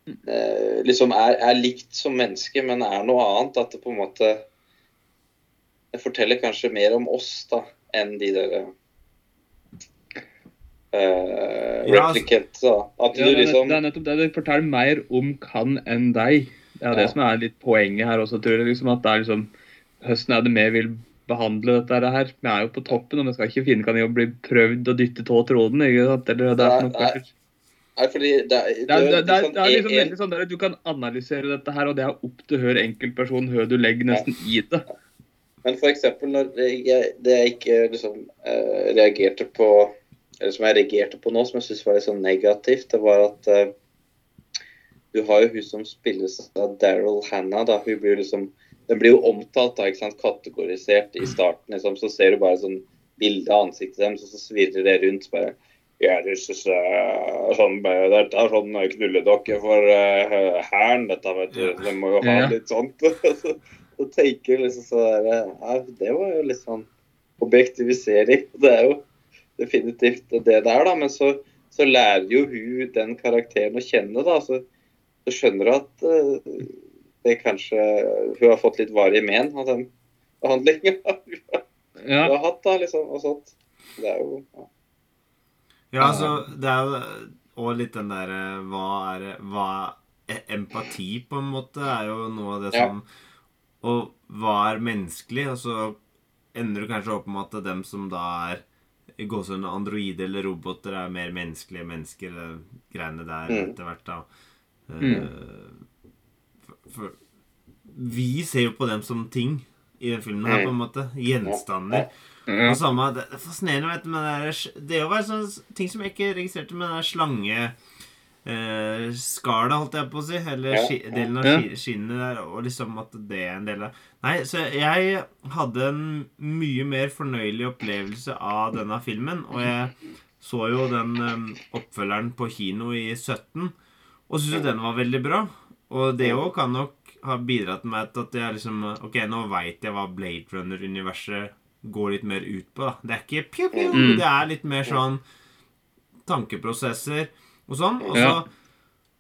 eh, liksom er, er likt som menneske, men er noe annet. At det på en måte Det forteller kanskje mer om oss da, enn de der Ja, altså- replicants. Da. At Ja, du liksom det er nettopp det. Det forteller mer om kan enn deg. Det er det som er litt poenget her også, tror jeg. Liksom, at det er liksom Høsten er det vi vil behandle dette her. Vi er jo på toppen, og vi skal ikke finne kan jeg bli prøvd og dyttet av tråden. ikke sant? Eller det er noe nei. kanskje- Nei, fordi det, er- Det er, det, er, det er, sånn det er liksom veldig sånn der, Du kan analysere dette her, og det er opp til hver enkeltperson hva du legger nesten i det. Men eksempel når jeg, det jeg ikke liksom eh, reagerte på Eller som jeg reagerte på nå, som jeg syns var litt sånn negativt, det var at eh, du har jo hun som spilles av Daryl Hannah. da, hun blir liksom Den blir jo omtalt, da, ikke sant, kategorisert i starten. liksom, Så ser du bare sånn bilde av ansiktet deres, og så svirrer det rundt. bare ja, det, synes, uh, sånn, eh, dette er sånn knulledokke for uh, hæren, dette, vet du. De må jo ha litt sånt. Så tenker du liksom så der, ja, Det var jo litt sånn objektivisering. Det er jo definitivt det der, da. Men så, så lærer jo hun den karakteren å kjenne, da. Så, så skjønner du at eh, det kanskje Hun har fått litt varige men av den behandlinga hun Ja, har hatt, da, liksom. Og sånt. Det er jo ja. Ja, altså, det er jo og litt den derre Hva er Hva e- Empati, på en måte, er jo noe av det Ja. som Og hva er menneskelig? Og så ender du kanskje opp med at dem som da er gåsehud androider eller roboter, er mer menneskelige mennesker. eh, Greiene der Mm. etter hvert, da. Mm. for, for vi ser jo på dem som ting i den filmen her, på en måte. Gjenstander. Og samme, det er fascinerende vet med det der Det jo sånne ting som jeg ikke registrerte med den slange eh, skala, holdt jeg på å si. Eller delen av skinnet der. Og liksom at det er en del av Nei, så jeg hadde en mye mer fornøyelig opplevelse av denne filmen. Og jeg så jo den um, oppfølgeren på kino i 17, og syntes jo den var veldig bra. Og det òg kan nok ha bidratt med at jeg liksom Ok, nå veit jeg hva Blade Runner-universet går litt mer ut på. da Det er ikke pju, pju, Mm. det er litt mer sånn tankeprosesser og sånn. Og så, Ja.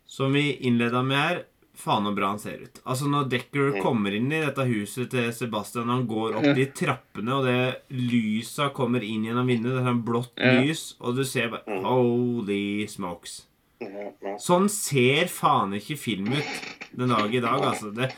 som vi innleda med her Faen så bra han ser ut. Altså Når Decker kommer inn i dette huset til Sebastian, han går opp de trappene, og det lysa kommer inn gjennom vinduet, det er sånn blått lys, og du ser bare Holy smokes. Sånn ser faen ikke film ut den dag i dag, altså. Det,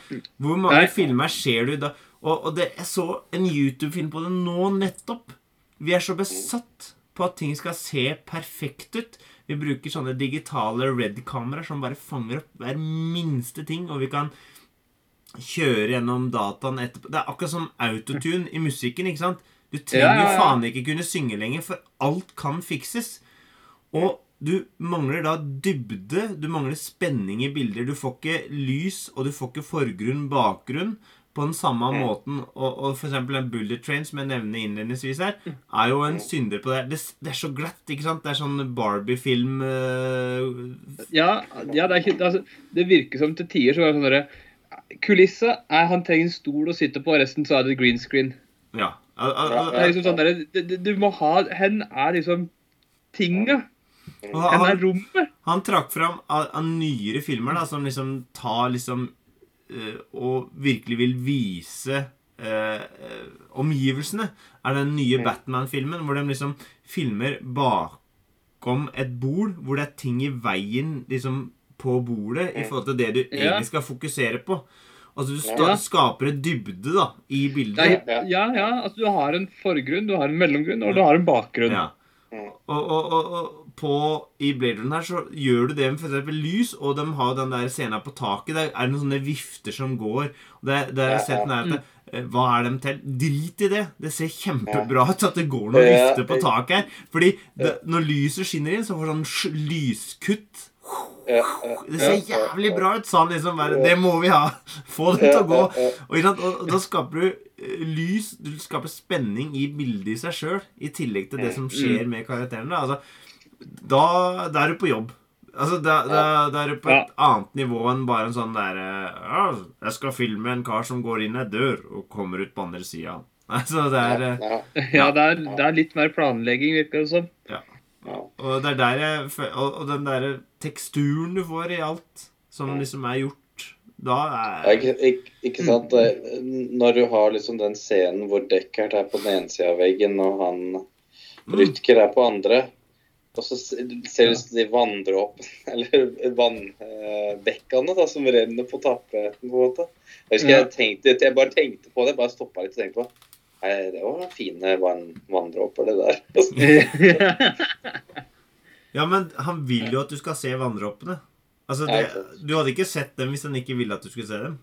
hvor mange Nei. filmer ser du da? Og, og det, jeg så en YouTube-film på det nå nettopp. Vi er så besatt på at ting skal se perfekt ut. Vi bruker sånne digitale red-kameraer som bare fanger opp hver minste ting, og vi kan kjøre gjennom dataen etterpå. Det er akkurat som autotune i musikken, ikke sant? Du trenger jo Ja, ja, ja. faen ikke kunne synge lenger, for alt kan fikses. Og du mangler da dybde, du mangler spenning i bilder. Du får ikke lys, og du får ikke forgrunn, bakgrunn på den samme måten. Og, og for eksempel en Bullet Train, som jeg nevner innledningsvis her, er jo en synder på det. Det, det er så glatt, ikke sant? Det er sånn Barbie-film uh... Ja, ja det, er altså, det virker som til tider så var det sånn derre Kulisse er han trenger en stol å sitte på, og resten så er det green screen. Ja. Al- al- al- Det er liksom sånn der, du, du- du må ha Hen er liksom tinga. Er han, han trakk fram av, av nyere filmer da, som liksom tar liksom eh, Og virkelig vil vise eh, omgivelsene, er den nye Batman-filmen, hvor de liksom filmer bakom et bord, hvor det er ting i veien liksom på bordet i forhold til det du egentlig skal fokusere på. Altså du sta Ja. skaper et dybde da, i bildet. er, ja, ja. Altså, du har en forgrunn, du har en mellomgrunn, og du har en bakgrunn. Ja. Og, og, og, og på, i Blade Runner her så gjør du det med eksempel lys, og de har den der scenen på taket. Der er det noen sånne vifter som går. Det, det er sett den at eh, Hva er dem til? Drit i det. Det ser kjempebra ut at det går noen vifter på taket her. Fordi det, når lyset skinner inn, så får du sånn lyskutt. Det ser jævlig bra ut, sa han liksom. Bare, det må vi ha. Få det til å gå. Og, og, og da skaper du eh, lys, du skaper spenning i bildet i seg sjøl, i tillegg til det som skjer med karakterene. Altså, da, da er du på jobb. Altså, da, da, da er du på et annet nivå enn bare en sånn derre ja, 'Jeg skal filme en kar som går inn ei dør og kommer ut på andre sida'. Altså, det er eh, Ja, Ja, det er, det er litt mer planlegging, virker det som. ja. Og det er der jeg Og, og den derre teksturen du får i alt som liksom er gjort, da Ja, er ikke, ikke, ikke sant? Det- Når du har liksom den scenen hvor Deckert er på den ene sida av veggen, og han Rutger er på andre, og så ser du ser du de vanndråpene, eller vannbekkene da, som renner på tapeten. på en måte. Jeg husker jeg tenkte, jeg bare tenkte på det, bare stoppa litt og tenkte på Nei, det var fine vann, vanndråper, det der. Ja, men han vil jo at du skal se vanndråpene. Altså, det, du hadde ikke sett dem hvis han ikke ville at du skulle se dem.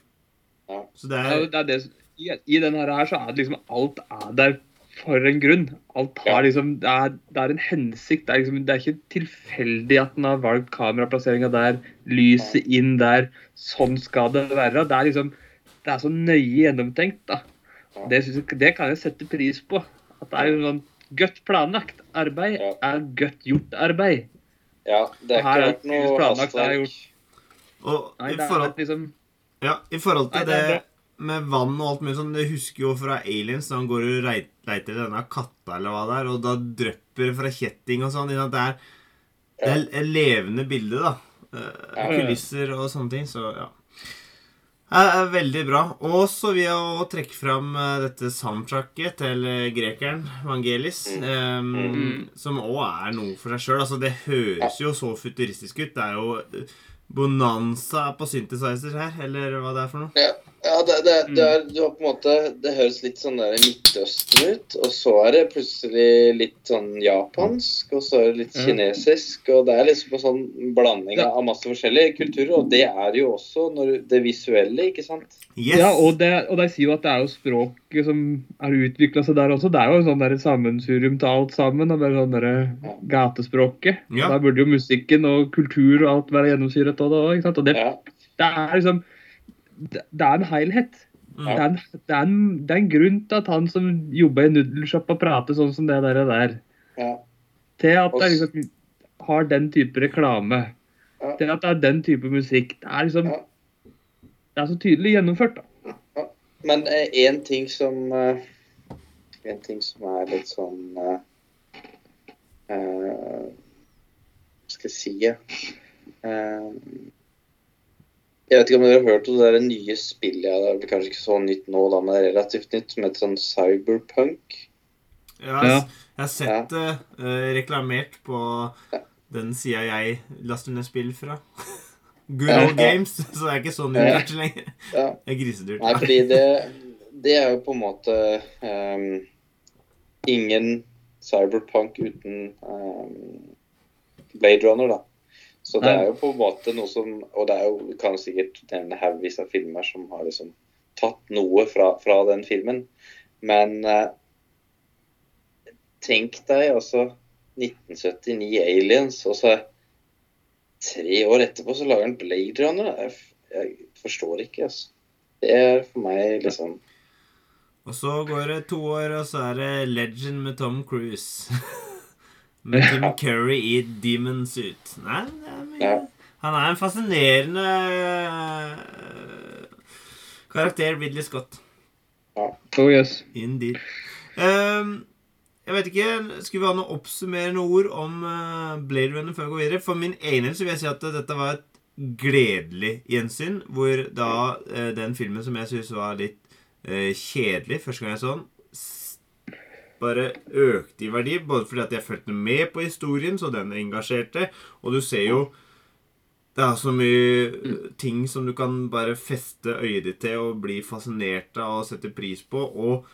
Ja. Så det Ja, er det er det, I, i denne her så er det liksom alt er der for en grunn. Alt har liksom Det er, det er en hensikt. Det er, liksom, det er ikke tilfeldig at den har valgt kameraplasseringa der, lyset inn der. Sånn skal det være. Det er liksom Det er så nøye gjennomtenkt, da. Det, jeg, det kan jeg sette pris på. At det er jo sånn Godt planlagt arbeid er godt gjort arbeid. Ja, det er er ikke noe planlagt, er hastverk. Og Nei, i forhold, liksom ja, i forhold til Nei, det det med vann og alt mulig sånn det husker jo fra Aliens, da han går og reit- leiter etter denne katta eller hva det er, og da drypper det fra kjetting og sånn. Det er, det er et levende bilde, da. Eh, Kulisser og sånne ting. Så ja. Det er veldig bra. Og så vil jeg trekke fram eh, dette soundtracket til eh, grekeren Vangelis. Um, Mm. Som òg er noe for seg sjøl. Altså, det høres jo så futuristisk ut. Det er jo bonanza på synthesizer her, eller hva det er for noe. Ja, ja det, det, det, er, du har på en måte, det høres litt sånn der Midtøsten ut, og så er det plutselig litt sånn japansk, og så er det litt kinesisk, og det er liksom en sånn blanding av masse forskjellige kulturer, og det er jo også når, det visuelle, ikke sant? Yes! Ja, og, det, og de sier jo at det er jo språket som er utvikla seg der også. Det er jo sånn der sammensurium til alt sammen. og bare sånn der gatespråket. Ja. Der burde jo musikken og kultur og alt være gjennomsyret av det òg. Og det, det er liksom Det, det er en helhet. Ja. Det, er en, det, er en, det er en grunn til at han som jobber i nudelsjappa, prater sånn som det der. der. ja. Til at det liksom har den type reklame. Ja. Til at det er den type musikk. Det er liksom Ja. Det er så tydelig gjennomført. da. Men én ting som eh, En ting som er litt sånn eh, eh, Hva skal jeg si. Eh, Jeg vet ikke om dere har hørt om det der nye spillet Det er kanskje ikke så nytt nå, da, men det er relativt nytt, som heter sånn Cyberpunk. Ja, jeg, jeg har sett det eh, reklamert på den sida jeg laster ned spill fra. Good Ja. old games. Så det er ikke så Ja. lenger. Ja. Det er grisedyrt. Nei, fordi det, det er jo på en måte um, ingen cyberpunk uten um, Blade Runner, da. Så det er jo på en måte noe som Og det er jo, du kan sikkert nevne haugvis av filmer som har liksom tatt noe fra, fra den filmen. Men eh, tenk deg altså 1979 Aliens, og så tre år etterpå så lager han Blade Runner. Jeg, jeg forstår ikke, altså. Det er for meg liksom Og så går det to år, og så er det Legend med Tom Cruise. Tim Curry i Demon Suit. Nei, det er Han er en fascinerende eh, karakter, Ridley Scott. Oh yes. Indeed. Um, jeg vet ikke, Skulle vi ha noe oppsummerende ord om eh, Blade Runner før vi går videre? For min egen del så vil jeg si at dette var et gledelig gjensyn. Hvor da eh, den filmen som jeg syns var litt kjedelig første gang jeg så den, bare økte i verdi. Både fordi at jeg fulgte med på historien, så den engasjerte. Og du ser jo det er så mye ting som du kan bare feste øyet ditt til og bli fascinert av og sette pris på. Og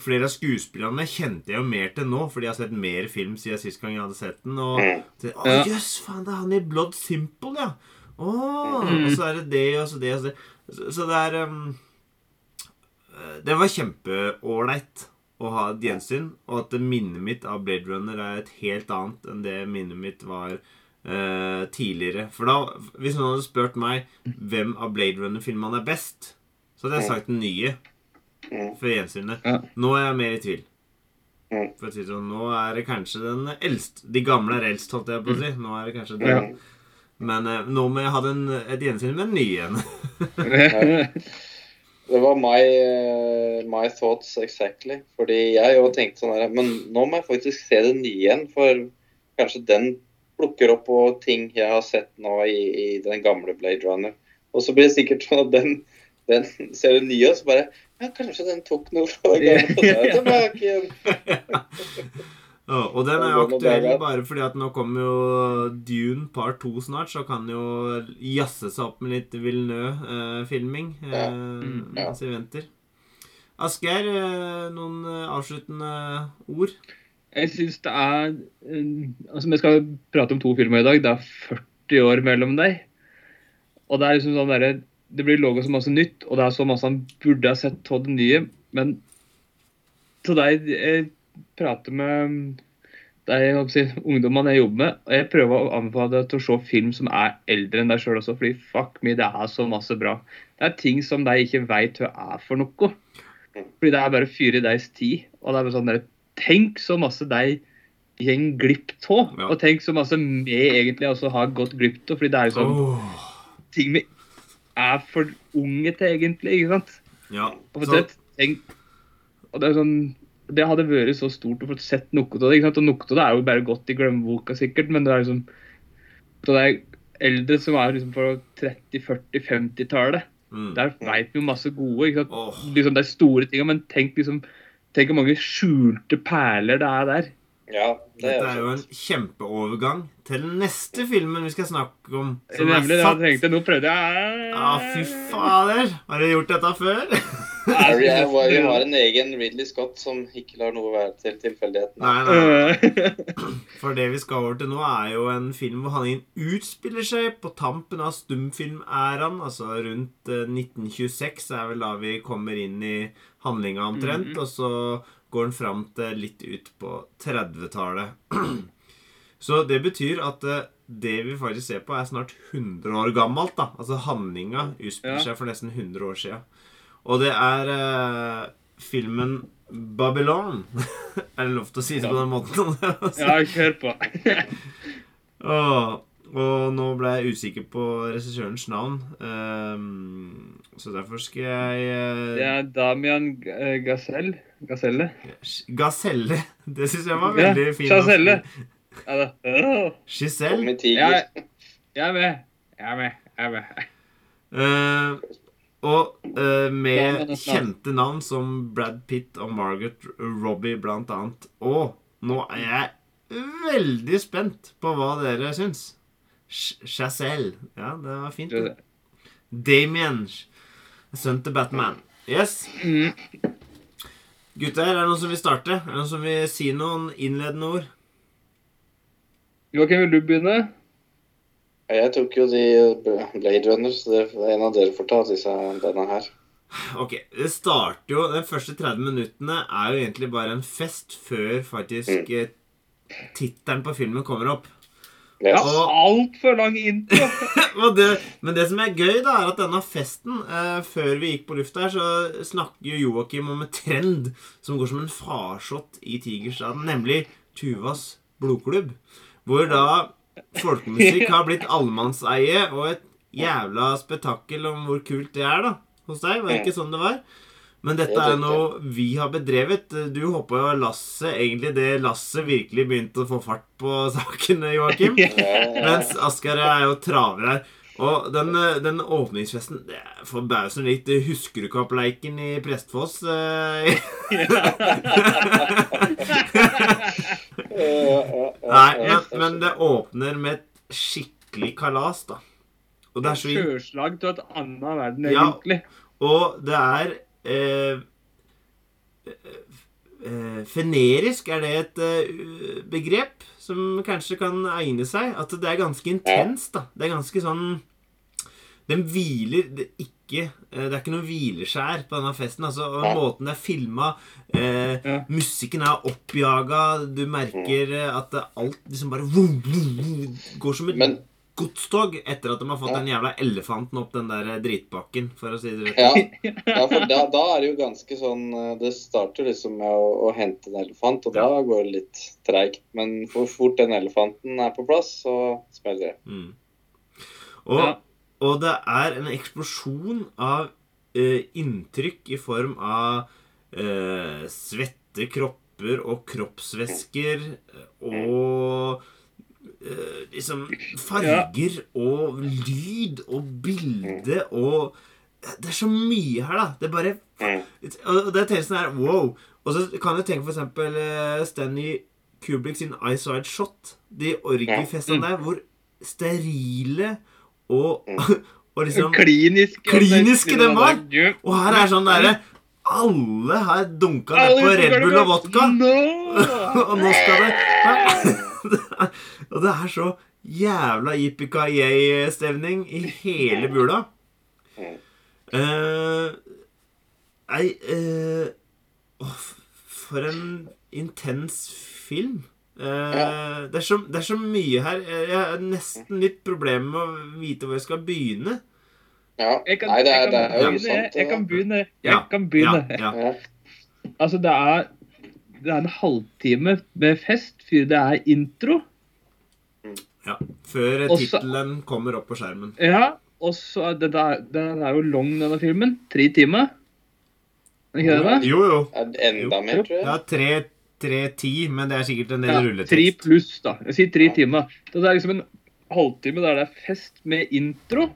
flere av skuespillerne kjente jeg jo mer til nå, fordi jeg har sett mer film siden sist gang jeg hadde sett den. Og Mm. så, Å, Ja. jøss, faen, det er han i Blood Simple, ja! Mm. Og så er det det, og så det, og så det. Så, det er um, Det var kjempeålreit å ha et gjensyn, og at minnet mitt av Blade Runner er et helt annet enn det minnet mitt var uh, tidligere. For da, hvis noen hadde spurt meg hvem av Blade Runner-filmene er best, så hadde jeg sagt den nye For gjensynet. Nå er jeg mer i tvil. Mm. For å si sånn, Nå er det kanskje den eldste De gamle er eldst, holdt jeg på å si. Nå er det kanskje den. Men uh, nå må jeg ha den, et gjensyn med den nye igjen. Det var my, eh, my thoughts exactly. Fordi jeg jo tenkte sånn her Men nå må jeg faktisk se det nye igjen, for kanskje den plukker opp på ting jeg har sett nå i, i den gamle Blade Runner. Og så blir det sikkert sånn at den, den ser du nye, og så bare Ja, kanskje den tok noe fra den gamle. det igjen. Ja, og den er jo aktuell bare fordi at nå kommer jo Dune part 2 snart, så kan jo jazze seg opp med litt Villeneuve-filming eh, Ja. Mm, ja. mens vi venter. Asgeir, eh, noen eh, avsluttende ord? Jeg syns det er eh, Altså, vi skal prate om to filmer i dag. Det er 40 år mellom deg. Og det er liksom sånn derre Det blir laga så masse nytt, og det er så masse han burde ha sett av det nye. Men til deg jeg prater med de ungdommene jeg jobber med, og jeg prøver å anbefale deg til å se film som er eldre enn deg sjøl også, fordi fuck me, det er så masse bra. Det er ting som de ikke veit hva er for noe. Fordi det er bare fyr i deres tid. Og det er bare sånn der, Tenk så masse de går glipp av, Ja. og tenk så masse vi egentlig også har gått glipp av. Fordi det er sånn oh. ting vi er for unge til, egentlig. ikke sant? ja. Og, for Så, det, tenk, og det er sånn det hadde vært så stort å få sett noe av det. ikke sant? Og noe av det er jo bare godt i glemmeboka, sikkert, men det er liksom det er eldre som er liksom fra 30-, 40-, 50-tallet. mm. Der veit vi jo masse gode. ikke sant? Oh. Liksom De store tinga, men tenk liksom Tenk hvor mange skjulte perler det er der. Ja, det Dette er jo en kjempeovergang til den neste filmen vi skal snakke om. Som Nemlig det er jeg satt trengte. Nå prøvde jeg Ja, fy fader! Har du gjort dette før? Vi har en egen Ridley Scott som ikke lar noe være til tilfeldigheten. Nei, nei. For det vi skal over til nå, er jo en film hvor handlingen utspiller seg på tampen av stumfilmæraen. Altså rundt eh, 1926 er vel da vi kommer inn i handlinga omtrent. Mhm. Og så går den fram til litt ut på 30-tallet. Så det betyr at eh, det vi faktisk ser på, er snart 100 år gammelt. da. Altså handlinga utspiller Ja. seg for nesten 100 år sia. Og det er eh, filmen Babylon. er det lov til å si det på den måten? ja, kjør på. og, og nå ble jeg usikker på regissørens navn. um, så derfor skal jeg eh, Det er Damian eh, Gazelle. Gazelle. Gaselle. Det syns jeg var Ja, veldig fint. Ja, Gaselle. Åh. Giselle. Jeg, jeg er med. Jeg er med. Jeg er med. Uh, og uh, med snart. kjente navn som Brad Pitt og Margaret Robbie blant annet. Og nå er jeg veldig spent på hva dere syns. Ch- Chazelle. Ja, det var fint. det. Damien. Sønnen til Batman. Yes. Gutter, er det noen som vil starte? Er det noen som vil si noen innledende ord? Joakim, vil du begynne? Jeg tok jo de Blade Runners. så det er en av dere får ta disse, denne her. Ok, det starter jo De første 30 minuttene er jo egentlig bare en fest før faktisk mm. tittelen på filmen kommer opp. Ja, altfor lang intro. men, det, men det som er gøy, da, er at denne festen eh, Før vi gikk på lufta her, så snakker jo Joakim om en trend som går som en farsott i Tigerstaden, nemlig Tuvas blodklubb. Hvor da folkemusikk har blitt allemannseie og et jævla spetakkel om hvor kult det er, da. Hos deg. Var det ikke sånn det var? Men dette er noe vi har bedrevet. Du hoppa jo av lasset, egentlig det lasset virkelig begynte å få fart på saken, Joakim. Ja, ja. Mens Asker er jo traver her. Og den, eh, den åpningsfesten Det er forbausen litt Huskerudkappleiken i Prestfoss. eh. Nei, men, men det åpner med et skikkelig kalas, da. Og det er så Sjøslag til et annet verden, Ja. egentlig. Og det er eh, eh, Fenerisk, er det et eh, begrep som kanskje kan egne seg? At det er ganske intenst, da. Det er ganske sånn Den hviler det ikke eh, Det er ikke noe hvileskjær på denne festen. Altså, og Måten det er filma eh, Musikken er oppjaga. Du merker eh, at alt liksom bare vum, vum, vum, går som et Men godstog etter at de har fått Ja. den jævla elefanten opp den der dritbakken, for å si det rett. ja, ja for da, da er det jo ganske sånn eh, Det starter liksom med å, å hente en elefant, og da går det litt treigt. Men hvor fort den elefanten er på plass, så smeller det. Mm. Og, Ja. og det er en eksplosjon av uh, inntrykk i form av uh, svette kropper og kroppsvæsker eh, og eh, liksom farger og lyd og bilde og Det er så mye her, da. Det er bare Mm. Og det er sånn her Wow. Og så kan du tenke for eksempel eh, Stanley Kubrick sin Ice Wide Shot. De orgiefestene der hvor sterile og, og liksom Kliniske. Kliniske den var. Og her er sånn derre Alle har dunka ned på Red Bull og vodka. Og nå skal det Og det er så jævla yippee-ki-yay-stemning i hele bula. Eh, Nei uh, For en intens film. Uh, det, er så, det er så mye her. Jeg har nesten litt problemer med å vite hvor jeg skal begynne. Ja. Jeg kan, Nei, det er, det er jo begynne. sant. Jeg kan begynne. Jeg kan begynne. Ja, ja. Ja. Altså, det er, det er en halvtime med fest før det er intro. Ja. Før tittelen kommer opp på skjermen. Ja, og så er det der, Den er jo lang, denne filmen. Tre timer. Er det ikke det? da? Jo, jo. Er det enda mer, tror jeg. Ja, tre, tre ti, men det er sikkert en del Ja, tre pluss, da. Jeg sier tre Ja. timer. Det er liksom en halvtime der det er fest med intro.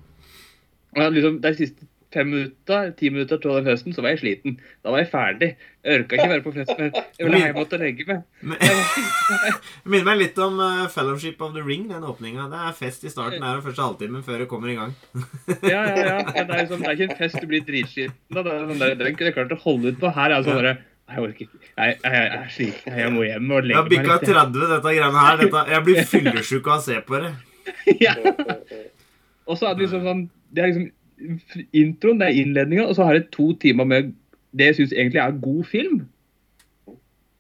Og er liksom, De siste fem minutter, ti minutter til den høsten, så var jeg sliten. Da var jeg ferdig. Jeg orka ikke være på fest mer. Jeg ville hjem og legge meg. Det minner meg litt om uh, Fellowship of the Ring, den åpninga. Det er fest i starten her og første halvtimen før det kommer i gang. Ja, ja, ja. Det er, liksom, det er ikke en fest du blir dritsliten av. Det er sånn der, kunne jeg klart å holde ut på. Her er det sånn derre Jeg orker ikke. Jeg, jeg, jeg er sliten. Jeg må hjem og Jeg legge har bikka meg litt. 30, dette greiene her. Dette, jeg blir fyllesyk av å se på det. Ja. Og så er det liksom sånn Det er liksom introen, det er innledninga, og så har jeg to timer med det jeg syns egentlig er god film.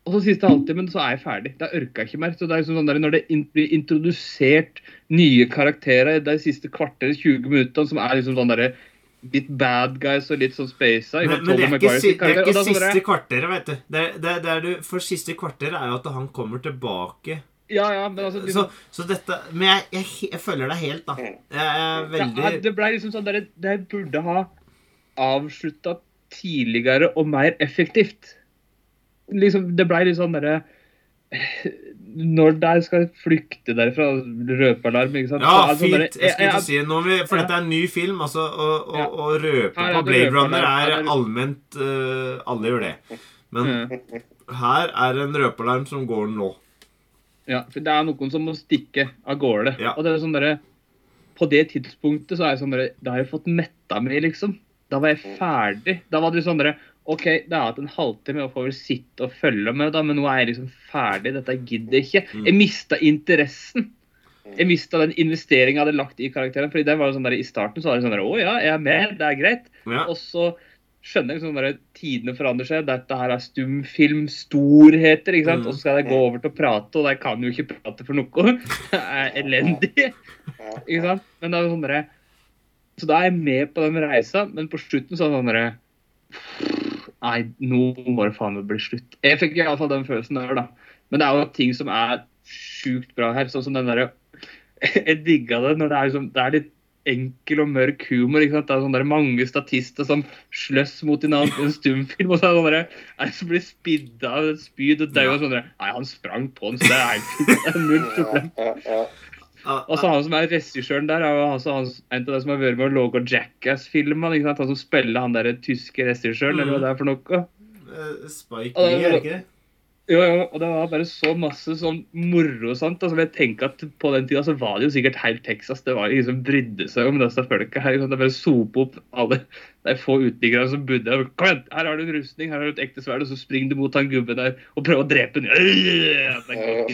Og så siste halvtimen så er jeg ferdig. Da orker jeg ikke mer. Så det er liksom sånn der, Når det blir introdusert nye karakterer de siste kvarter, 20 minuttene, som er liksom sånn derre litt bad guys og litt sånn spasa Men, men det er ikke, si, det er ikke siste kvarteret, veit du. Det, det, det du. For siste kvarteret er jo at han kommer tilbake. Ja, ja, men altså Så, liksom, så dette Men jeg, jeg, jeg følger deg helt, da. Jeg er veldig ja, Det ble liksom sånn der, Det burde ha avslutta tidligere og mer effektivt. Liksom, det ble litt sånn derre Når de skal flykte derfra, røpealarm, ikke sant Ja, så det sånn fint. Jeg skulle jeg- til å si nå For dette er en ny film, altså, Å, Ja. å og røpe på Blade Runner er er allment uh, Alle gjør det. Men Ja. her er en røpealarm som går nå. Ja, for det er noen som må stikke av gårde. Ja. Og det er sånn derre På det tidspunktet så er jeg sånn derre Da har jeg fått metta meg, liksom. Da var jeg ferdig. Da var det sånn derre OK, det har hatt en halvtime, jeg får vel sitte og følge med, da, men nå er jeg liksom ferdig. Dette gidder jeg ikke. Mm. Jeg mista interessen. Jeg mista den investeringa jeg hadde lagt i karakteren. fordi det var sånn der, I starten så var det sånn der, Å ja, jeg er med, det er greit. Ja. Og så skjønner liksom bare tidene forandrer seg. Dette her er stumfilmstorheter. ikke sant? Mm. Og så skal jeg gå over til å prate, og jeg kan jo ikke prate for noe. Det er elendig. ikke sant? Men det er sånn derre Så da er jeg med på den reisa, men på slutten så er det sånn derre Nei, nå må det faen meg bli slutt. Jeg fikk iallfall den følelsen der, da. Men det er jo ting som er sjukt bra her. Sånn som den derre Jeg digga det når det er, liksom, det er litt enkel og mørk humor. ikke sant? Det er sånn der mange statister som sløss mot en annen en stumfilm. Og så er det sånn der, en som blir spidda av et spyd og dauer sånn der, Nei, han sprang på den, så det er helt null problem. Ja, ja. Ah, Og så han som er regissøren der, er jo altså han, en av de som har vært med og laga Jackass-filmene. ikke sant? Han som spiller han der tyske regissøren, eller hva det er for noe. eh, Spike Lee, er det ikke det? Jo, jo, og det var bare så masse sånn moro sant? Altså, jeg tenker at På den tida så var det jo sikkert helt Texas. Det var ingen som brydde seg om disse folka her. sant? Det bare sope opp alle de få uteliggerne som bodde der. Kom igjen, her har du en rustning, her har du et ekte sverd, og så springer du mot han gubben der og prøver å drepe ham.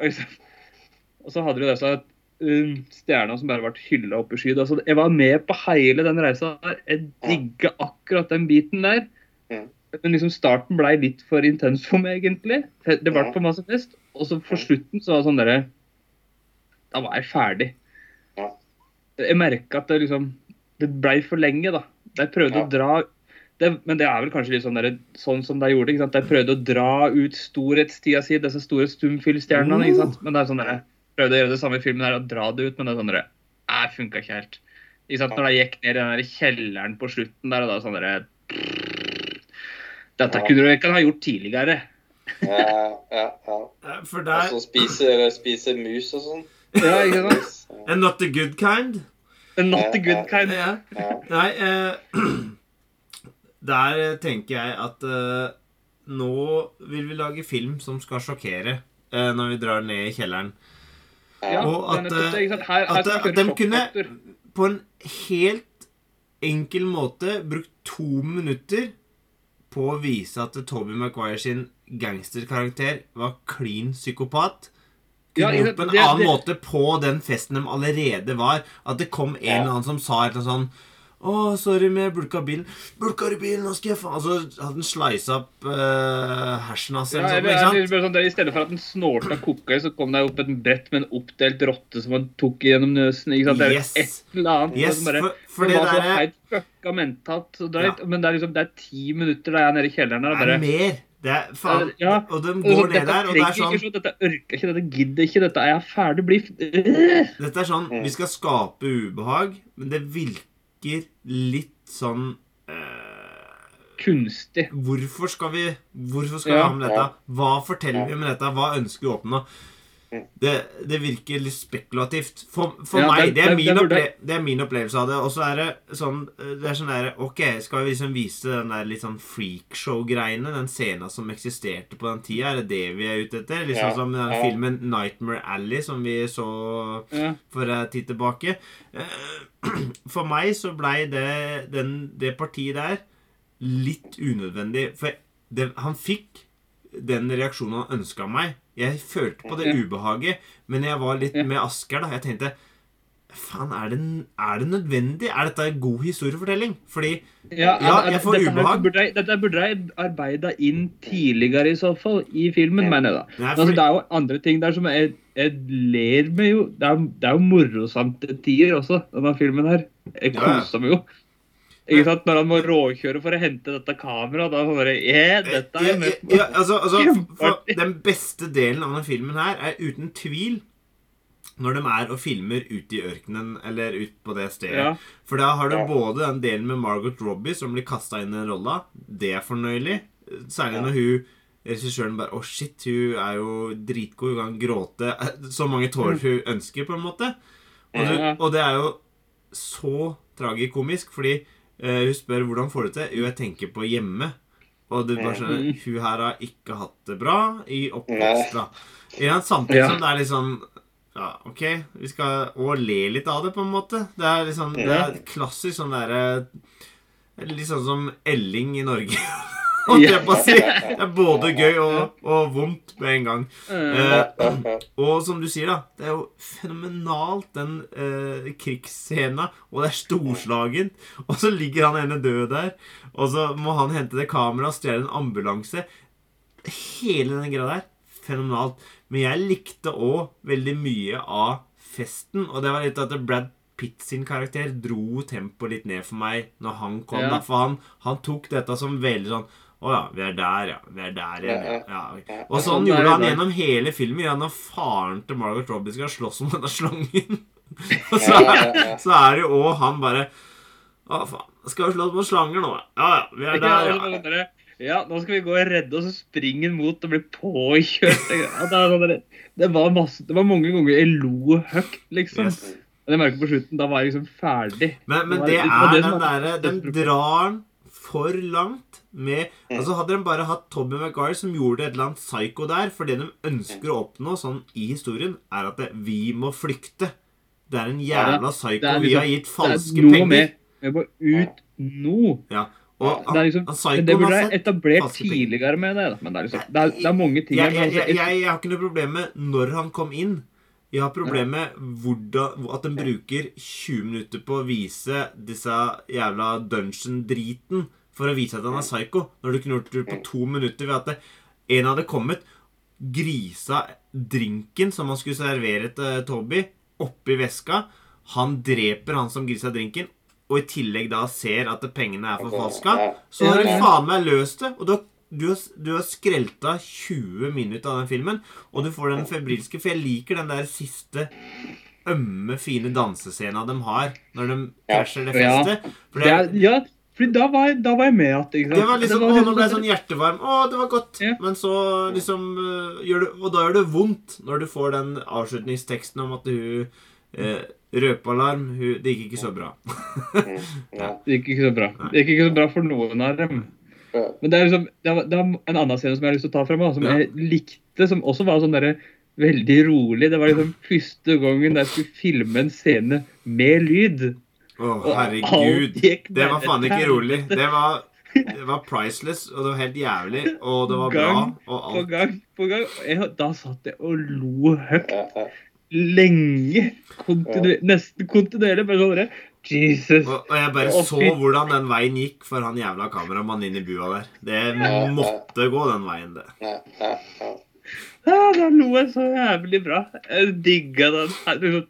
Og så- hadde du disse um, stjerna som bare ble hylla opp i skyet. Altså, jeg var med på hele den reisa. der. Jeg digga akkurat den biten der. Men liksom starten ble litt for intens for meg, egentlig. Det ble for masse fest. Og så for slutten så var det sånn derre Da var jeg ferdig. Jeg merka at det liksom Det ble for lenge, da. De prøvde å dra det, Men det er vel kanskje litt sånn, der, sånn som de gjorde. ikke sant? De prøvde å dra ut storhetstida si, disse store stumfilmstjernene. ikke sant? Men det er sånn der, prøvde å gjøre det samme i filmen her, og dra det ut, men det er sånn der, jeg funka ikke helt. Ikke sant? Når de gikk ned i den der kjelleren på slutten der, og da sånn derre Dette Ja. kunne du ikke ha gjort tidligere. Ja, ja, ja. Eh, For Og så spiser, spiser mus og sånn. Ja, ikke sant? And not the good kind. Not the good kind. Ja. Nei, eh, der tenker jeg at eh, nå vil vi lage film som skal sjokkere eh, når vi drar ned i kjelleren. Ja, Og at, nettopp? Her, her at, at de kunne på en helt enkel måte brukt to minutter på å vise at Toby Maguire sin gangsterkarakter var klin psykopat. Ja, det, på en? Det- annen det- måte på den festen de allerede var. At det kom en eller annen som sa et eller annet sånn å, sorry med bulka bilen. Bulka i bilen, nå skal jeg faen Altså så hadde han sleisa opp uh, hersen hans Ja, eller sånt. eller, sånn, I stedet for at den snorta i, så kom det opp et brett med en oppdelt rotte som han tok gjennom nøsen. ikke sant? Det er Yes. et eller annet. Yes, bare, for, for det det var så er, helt fucka mentalt. Så drøyt, Men det er liksom, det er ti minutter da jeg er nede i kjelleren der og er mer. Det er faen Ja, Og de og går så, ned der, og det er sånn ikke sånn, Dette ørker ikke, dette gidder ikke, dette er jeg ferdig. Bli Øh! Dette er sånn. Vi skal skape ubehag, men det virker litt sånn eh, Kunstig. Hvorfor skal vi Hvorfor skal Ja. vi ha med dette? Hva forteller vi med dette? Hva ønsker vi å oppnå? Det, det virker litt spekulativt. For, for Ja, meg, det- er, det- min det burde- opple det er min opplevelse av det. Og så er det sånn Det er sånn der Ok, skal vi liksom vise den der litt sånn freakshow-greiene? Den scenen som eksisterte på den tida? Er det det vi er ute etter? Liksom Ja, som den ja. filmen 'Nightmare Alley', som vi så for en tid tilbake. Eh, For meg så blei det, den- det partiet der litt unødvendig. For det, han fikk den reaksjonen han ønska meg. Jeg følte på det ubehaget, men jeg var litt med Asker, da. Jeg tenkte Faen, er det, er det nødvendig? Er dette en god historiefortelling? Fordi Ja, Ja, jeg får dette ubehag. Burde jeg, dette burde jeg arbeida inn tidligere, i så fall, i filmen, mener jeg da. Nei, altså, det er jo andre ting der som jeg, jeg ler med jo. Det er, det er jo morosamt til tider også, denne filmen her. Jeg koser ja. meg jo. Ikke sant? Når han må råkjøre for å hente dette kameraet, da bare yeah, dette er ja, ja, altså, altså. Den beste delen av denne filmen her er uten tvil når de er og filmer ute i ørkenen eller ut på det stedet. Ja. For da har du både den delen med Margot Robbie som blir kasta inn i den rolla. Det er fornøyelig. Særlig når hun regissøren bare Å, shit, hun er jo dritgod. Hun kan gråte så mange tårer hun ønsker, på en måte. Og, du, og det er jo så tragikomisk, fordi hun spør hvordan får du det til. Jo, jeg tenker på hjemme. Og du bare skjønner mm. Hun her har ikke hatt det bra i oppvekst, da. Ja, samtidig Ja. som det er litt sånn ja, OK, vi skal òg le litt av det, på en måte. Det er liksom, det er klassisk sånn derre Litt sånn som Elling i Norge. Holdt jeg på å si. Det er både gøy og, og vondt på en gang. Eh, Eh, og som du sier, da, det er jo fenomenalt, den eh, krigsscena. Og det er storslagent. Og så ligger han ene død der. Og så må han hente det kameraet og stjele en ambulanse. Hele den greia der. Fenomenalt. Men jeg likte òg veldig mye av festen. Og det var litt at Brad Pitt sin karakter dro tempoet litt ned for meg når han kom. Ja. Da, for han, han tok dette som veldig sånn Å ja, vi er der, ja. Vi er der igjen, ja. ja. Ja. Og Sånn sånn er gjorde han gjennom hele filmen. Ja, når faren til Margaret Robbie skal slåss om denne slangen, og så, ja. så er det jo òg han bare Å, faen. Skal vi slåss mot slanger nå? Ja ja, vi er der, Ja, ja. nå skal vi gå og redde, og så springer han mot og blir påkjørt. Det, er sånn det, var masse, det var mange ganger jeg lo høyt, liksom. Yes. Men jeg merker på slutten, da var jeg liksom ferdig. Men, men Det det var- det er det den derre Den drar den for langt med Altså Hadde de bare hatt Tommy Maguire som gjorde et eller annet psycho der For det de ønsker å oppnå sånn i historien, er at det, vi må flykte. Det er en jævla psycho. det er vi liksom- har gitt falske Det er penger. med Vi må ut nå. Ja. Og Det, er liksom, det burde jeg etablert tidligere med det. da. Men det er, liksom, det er, det er mange ting jeg, jeg, altså, jeg, jeg, jeg har ikke noe problem med når han kom inn. Jeg har problem med hvordan, at den bruker 20 minutter på å vise disse jævla dungeon-driten for å vise at han er psycho, når du kunne gjort det på to minutter ved at det, en hadde kommet, grisa drinken som han skulle servere til Toby, oppi veska. Han dreper han som grisa drinken, og i tillegg da ser at pengene er forfalska. Så har du faen meg løst det. Og du har, du har, du har skrelta 20 minutter av den filmen, og du får den febrilske For jeg liker den der siste ømme, fine dansescena de har når de krasjer det festet. For det ja, for da var, da var jeg med igjen. var liksom, det var liksom Å, nå ble jeg sånn hjertevarm. Å, det var godt. Ja. Men så liksom gjør det Og da gjør det vondt når du får den avslutningsteksten om at hun eh, Røpealarm hun, Det gikk ikke så bra. Ja. Det gikk ikke så bra. Det gikk ikke så bra for noen av dem. Ja. Men det er, liksom, det er, det er en annen scene som jeg har lyst til å ta frem, som Ja. jeg likte, som også var sånn derre veldig rolig. Det var liksom første gangen jeg skulle filme en scene med lyd. Å, oh, herregud. Det var faen ikke rolig. Det var, det var priceless, og det var helt jævlig, og det var bra, og alt. På gang på gang. Jeg, da satt jeg og lo høyt lenge. Kontinu nesten kontinuerlig. Bare sånn Jesus. Og, og jeg bare så hvordan den veien gikk for han jævla kameramannen inn i bua der. Det måtte gå den veien, det. Ja, ja, ja. Ja, da lo jeg så jævlig bra. Jeg digga den.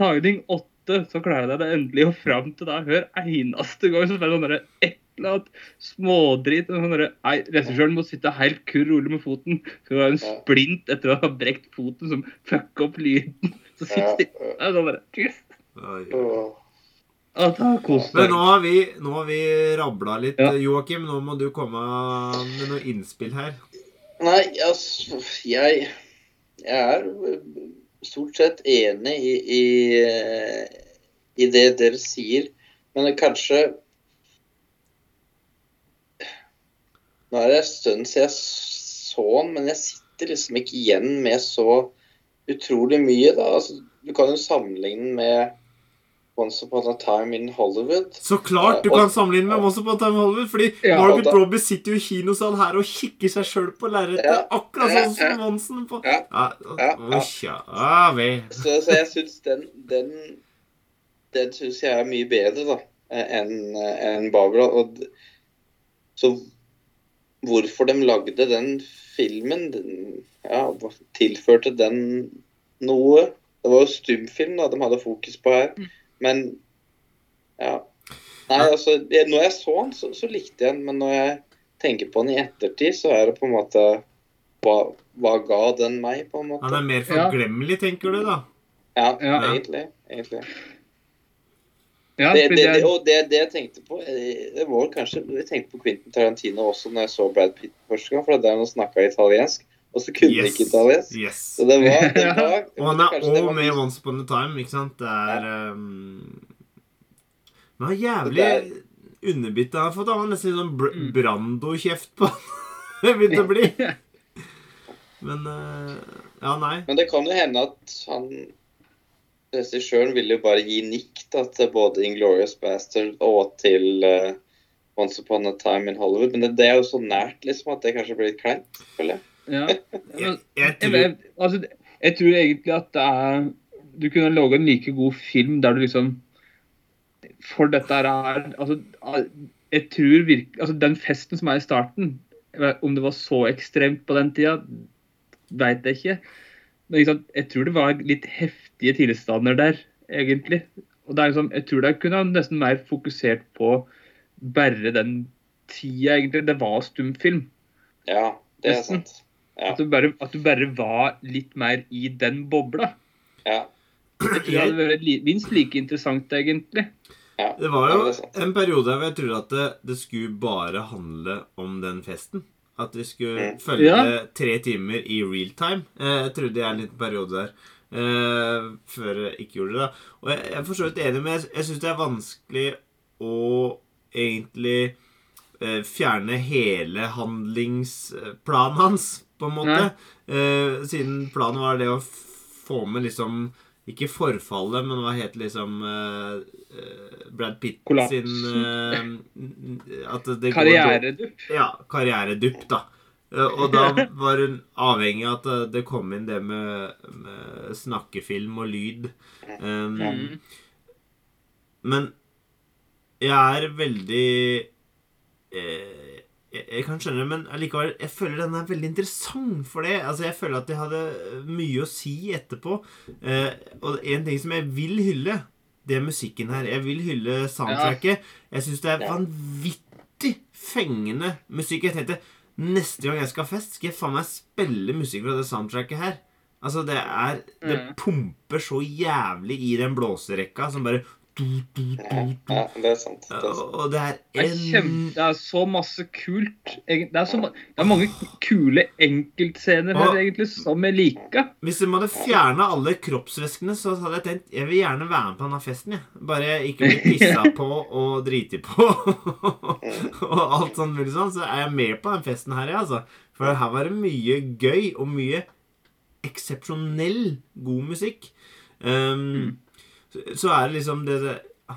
Tagning åtte, så klarer jeg det endelig. Og fram til da, hver eneste gang så er det sånn derre et eller annet smådrit. Sånn Nei, regissøren må sitte helt kurr rolig med foten. Så det var en splint etter å ha brekt foten som fucka opp lyden. Så sitter stille. sånn derre. Å, Men nå har vi, nå har vi rabla litt, Ja. Joakim. Nå må du komme med noe innspill her. Nei, altså Jeg jeg er stort sett enig i, i, i det dere sier, men kanskje Nå er det en stund siden jeg så han, men jeg sitter liksom ikke igjen med så utrolig mye. da. Altså, du kan jo sammenligne med Once Upon a Time in Hollywood. Så klart du kan samle sammenligne med Once Upon a Time in Hollywood, fordi Ja, Margaret da- Robbie sitter jo i kinosalen her og kikker seg sjøl på lerretet, Ja, akkurat ja, sånn som ja. Monsen på Ja, Ja, ja, ja. Ja. Ah. Så, så jeg syns den, den Den syns jeg er mye bedre da enn en Barbara. Og, så hvorfor de lagde den filmen den, ja, Tilførte den noe? Det var jo stumfilm da de hadde fokus på her. Men ja. Nei, altså, jeg, når jeg så den, så, så likte jeg den. Men når jeg tenker på den i ettertid, så er det på en måte Hva, hva ga den meg, på en måte? Han er mer Ja. forglemmelig, tenker du, da? Ja, Ja. egentlig. egentlig. Ja, Det, det, det det, og det, det jeg tenkte på eh, Det var kanskje Jeg tenkte på Quentin Tarantino også når jeg så Brad Pitt første gang, for det er han snakka italiensk, og så kunne han ikke italiensk. Yes. Så det var, det var Og han er òg med i Once Upon a Time, ikke sant? Det er um, Men han er jævlig underbitt. Han har fått han har nesten litt sånn br Mm. Brando-kjeft på Det begynte å bli. Men uh, Ja, nei. Men det kan jo hende at han Regissøren ville jo bare gi nikk da, til både Inglorious Bastard og til uh, Once Upon a Time in Hollywood. Men det, det er jo så nært liksom at det kanskje blir litt kleint, føler jeg. Ja. Jeg, jeg Jeg, tror jeg, altså, jeg tror egentlig at det er Du kunne laga en like god film der du liksom For dette her er altså, Jeg tror virkelig altså, Den festen som er i starten Om det var så ekstremt på den tida, veit jeg ikke. Men liksom, jeg tror det var litt heftige tilstander der, egentlig. Og det er liksom, Jeg tror det kunne ha nesten mer fokusert på bare den tida, egentlig. Det var stumfilm. Ja, det er Nesten. sant. Ja. At du, bare, at du bare var litt mer i den bobla. Ja. Jeg tror det hadde vært minst like interessant, egentlig. ja. Det var jo det en periode hvor jeg trodde at det, det skulle bare handle om den festen. At vi skulle Mm. følge Ja. tre timer i real time. Eh, Jeg trodde jeg en liten periode der. Eh, før jeg ikke gjorde det. da Og jeg jeg er for så vidt enig, men jeg, jeg syns det er vanskelig å egentlig fjerne hele handlingsplanen hans, på en måte. Eh, siden planen var det å få med liksom ikke forfallet, men hva het liksom eh, eh, Brad Pitt Kollapsen. sin uh, At det går Karrieredupp. ja, karrieredupp, da. Eh, Og da var hun avhengig av at eh, det kom inn det med, med snakkefilm og lyd. Um, Mm. Men jeg er veldig eh, jeg, jeg kan skjønne det, men allikevel Jeg føler den er veldig interessant for det. Altså, Jeg føler at jeg hadde mye å si etterpå. Eh, og en ting som jeg vil hylle, det er musikken her. Jeg vil hylle soundtracket. Jeg syns det er vanvittig fengende musikk. Jeg tenkte neste gang jeg skal ha fest, skal jeg faen meg spille musikk fra det soundtracket her. Altså, det er Det Mm. pumper så jævlig i den blåserekka som bare Ja, det er sant. Det er sant. og det er Det er, en det er så masse kult. Det er, så, ma- det er mange kule enkeltscener her, egentlig, som jeg liker. Hvis de hadde fjerna alle kroppsvæskene, så hadde jeg tenkt jeg vil gjerne være med på denne festen. Jeg. Bare ikke bli pissa på og driti på og alt sånt mulig sånn. Så er jeg med på den festen her, jeg, altså. For her var det mye gøy og mye eksepsjonell god musikk. Um, så, så er det liksom det,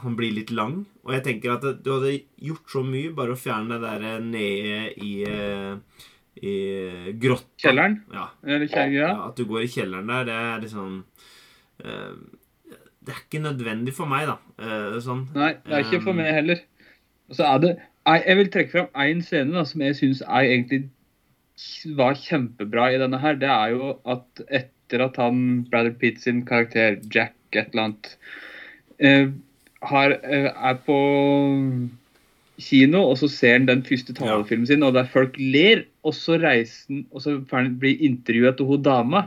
Han blir litt lang, og jeg tenker at du hadde gjort så mye bare å fjerne det der nede i, eh, i grotta. Kjelleren. Ja, Eller kjelleren, ja, ja. at du går i kjelleren der, det er liksom uh, Det er ikke nødvendig for meg, da. Uh, sånn. Nei, det er ikke for meg heller. Og så er det jeg, jeg vil trekke fram én scene da, som jeg syns egentlig var kjempebra i denne her. Det er jo at etter at han Brother Pitt sin karakter Jack et eller annet eh, har, eh, er på kino, og så ser han den første talefilmen sin, og der folk ler, og så reiser han, og så blir han intervjuet av hun dama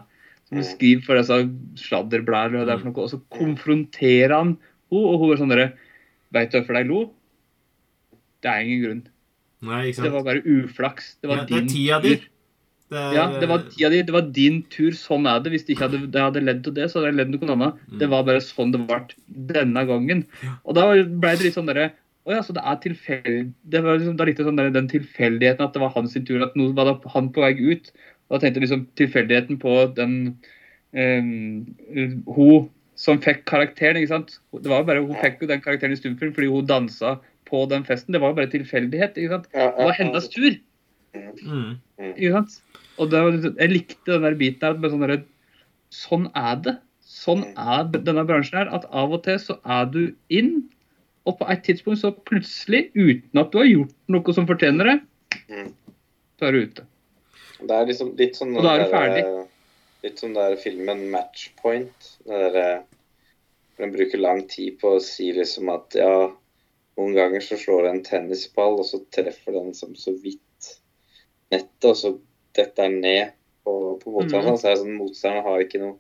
som skriver for disse sladderblader, og, noe, og så konfronterer han henne, og hun er sånn derre Veit du hvorfor de lo? Det er ingen grunn. Nei, ikke Det var bare uflaks. Det var Ja, det er tida di. Det er, Ja, det var tida di, det var din tur, sånn er det. Hvis jeg ikke hadde, hadde ledd til det, så hadde jeg ledd noe annet. Mm. Det var bare sånn det ble denne gangen. Og da ble det litt sånn derre Å ja, så det er tilfeldig Det var liksom, da likte sånn der, den tilfeldigheten at det var hans tur, at nå var han på vei ut. Og da tenkte jeg liksom tilfeldigheten på den eh, Hun som fikk karakteren, ikke sant. Det var bare, Hun fikk jo den karakteren i stumfilm fordi hun dansa på den festen. Det var jo bare tilfeldighet. ikke sant? Det var hennes tur. mm. Ikke sant? Og det var, jeg likte den der biten. Med sånn, sånn er det. Sånn er denne bransjen her. At av og til så er du inn, og på et tidspunkt så plutselig, uten at du har gjort noe som fortjener det, Mm. så er du ute. Det er liksom litt sånn Og da er du den der, ferdig. Litt den der filmen 'Matchpoint'. Der, hvor Den bruker lang tid på å si liksom at ja, noen ganger så slår det en tennisball, og så treffer den som så vidt nettet, og så detter er ned på, på motstanderen. Mm. Så er det sånn motstanderen har ikke noen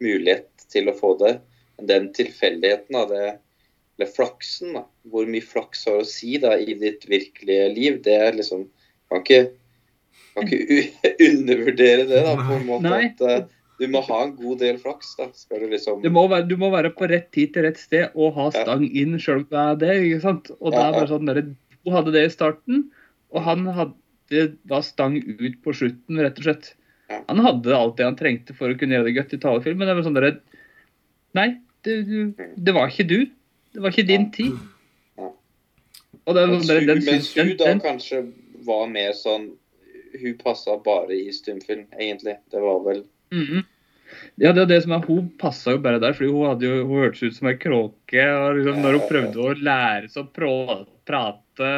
mulighet til å få det. Men den tilfeldigheten, da, det, eller flaksen, da, hvor mye flaks har å si da, i ditt virkelige liv, det er liksom Kan ikke, kan ikke undervurdere det, da, på en måte. Nei. At eh, du må ha en god del flaks, da. Skal du liksom Du må, være, du må være på rett tid til rett sted og ha stang inn sjøl om det er det. ikke sant? Og det Ja, er bare sånn der, Hun hadde det i starten, og han hadde da stang ut på slutten, rett og slett. Han hadde alt det han trengte for å kunne gjøre det godt i talefilm, men det var sånn der, Nei, det, det var ikke du. Det var ikke din tid. Og det Mens hun, den, mens hun da kanskje var mer sånn Hun passa bare i stumfilm, egentlig. Det var vel Mhm. Ja, det er det som er, Hun passa jo bare der, fordi hun, hadde jo, hun hørtes ut som ei kråke. og liksom, Når hun prøvde å lære seg å prate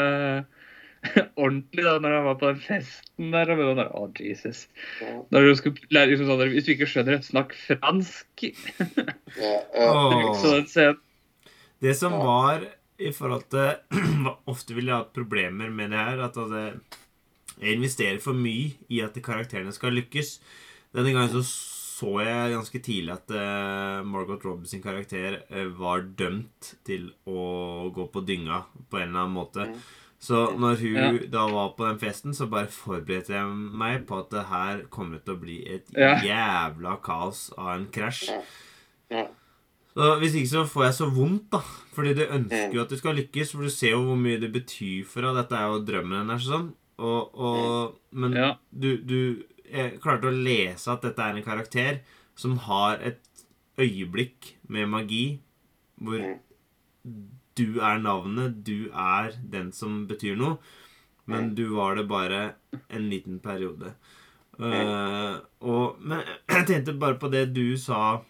ordentlig da, når han var på den festen der og der, Å, Jesus. ja, Når du skulle lære, liksom, sånn, Hvis du ikke skjønner det, snakk fransk. ja, ja. Sånn scenen Det som Ja. var i forhold til Ofte ville jeg hatt problemer med det her. At altså, jeg investerer for mye i at karakterene skal lykkes. Denne gangen så så jeg ganske tidlig at uh, Margot Robbins sin karakter uh, var dømt til å gå på dynga på en eller annen måte. Mm. Så når hun Ja. da var på den festen, så bare forberedte jeg meg på at det her kommer til å bli et Ja. jævla kaos av en krasj. Ja. Så Hvis ikke så får jeg så vondt, da. Fordi du ønsker jo at du skal lykkes, for du ser jo hvor mye det betyr for deg. Dette er jo drømmen hennes, sånn. Og, og, men Ja. du, du jeg klarte å lese at dette er en karakter som har et øyeblikk med magi hvor. Du er navnet, du er den som betyr noe, men du var det bare en liten periode. Uh, og, men jeg tenkte bare på det du sa,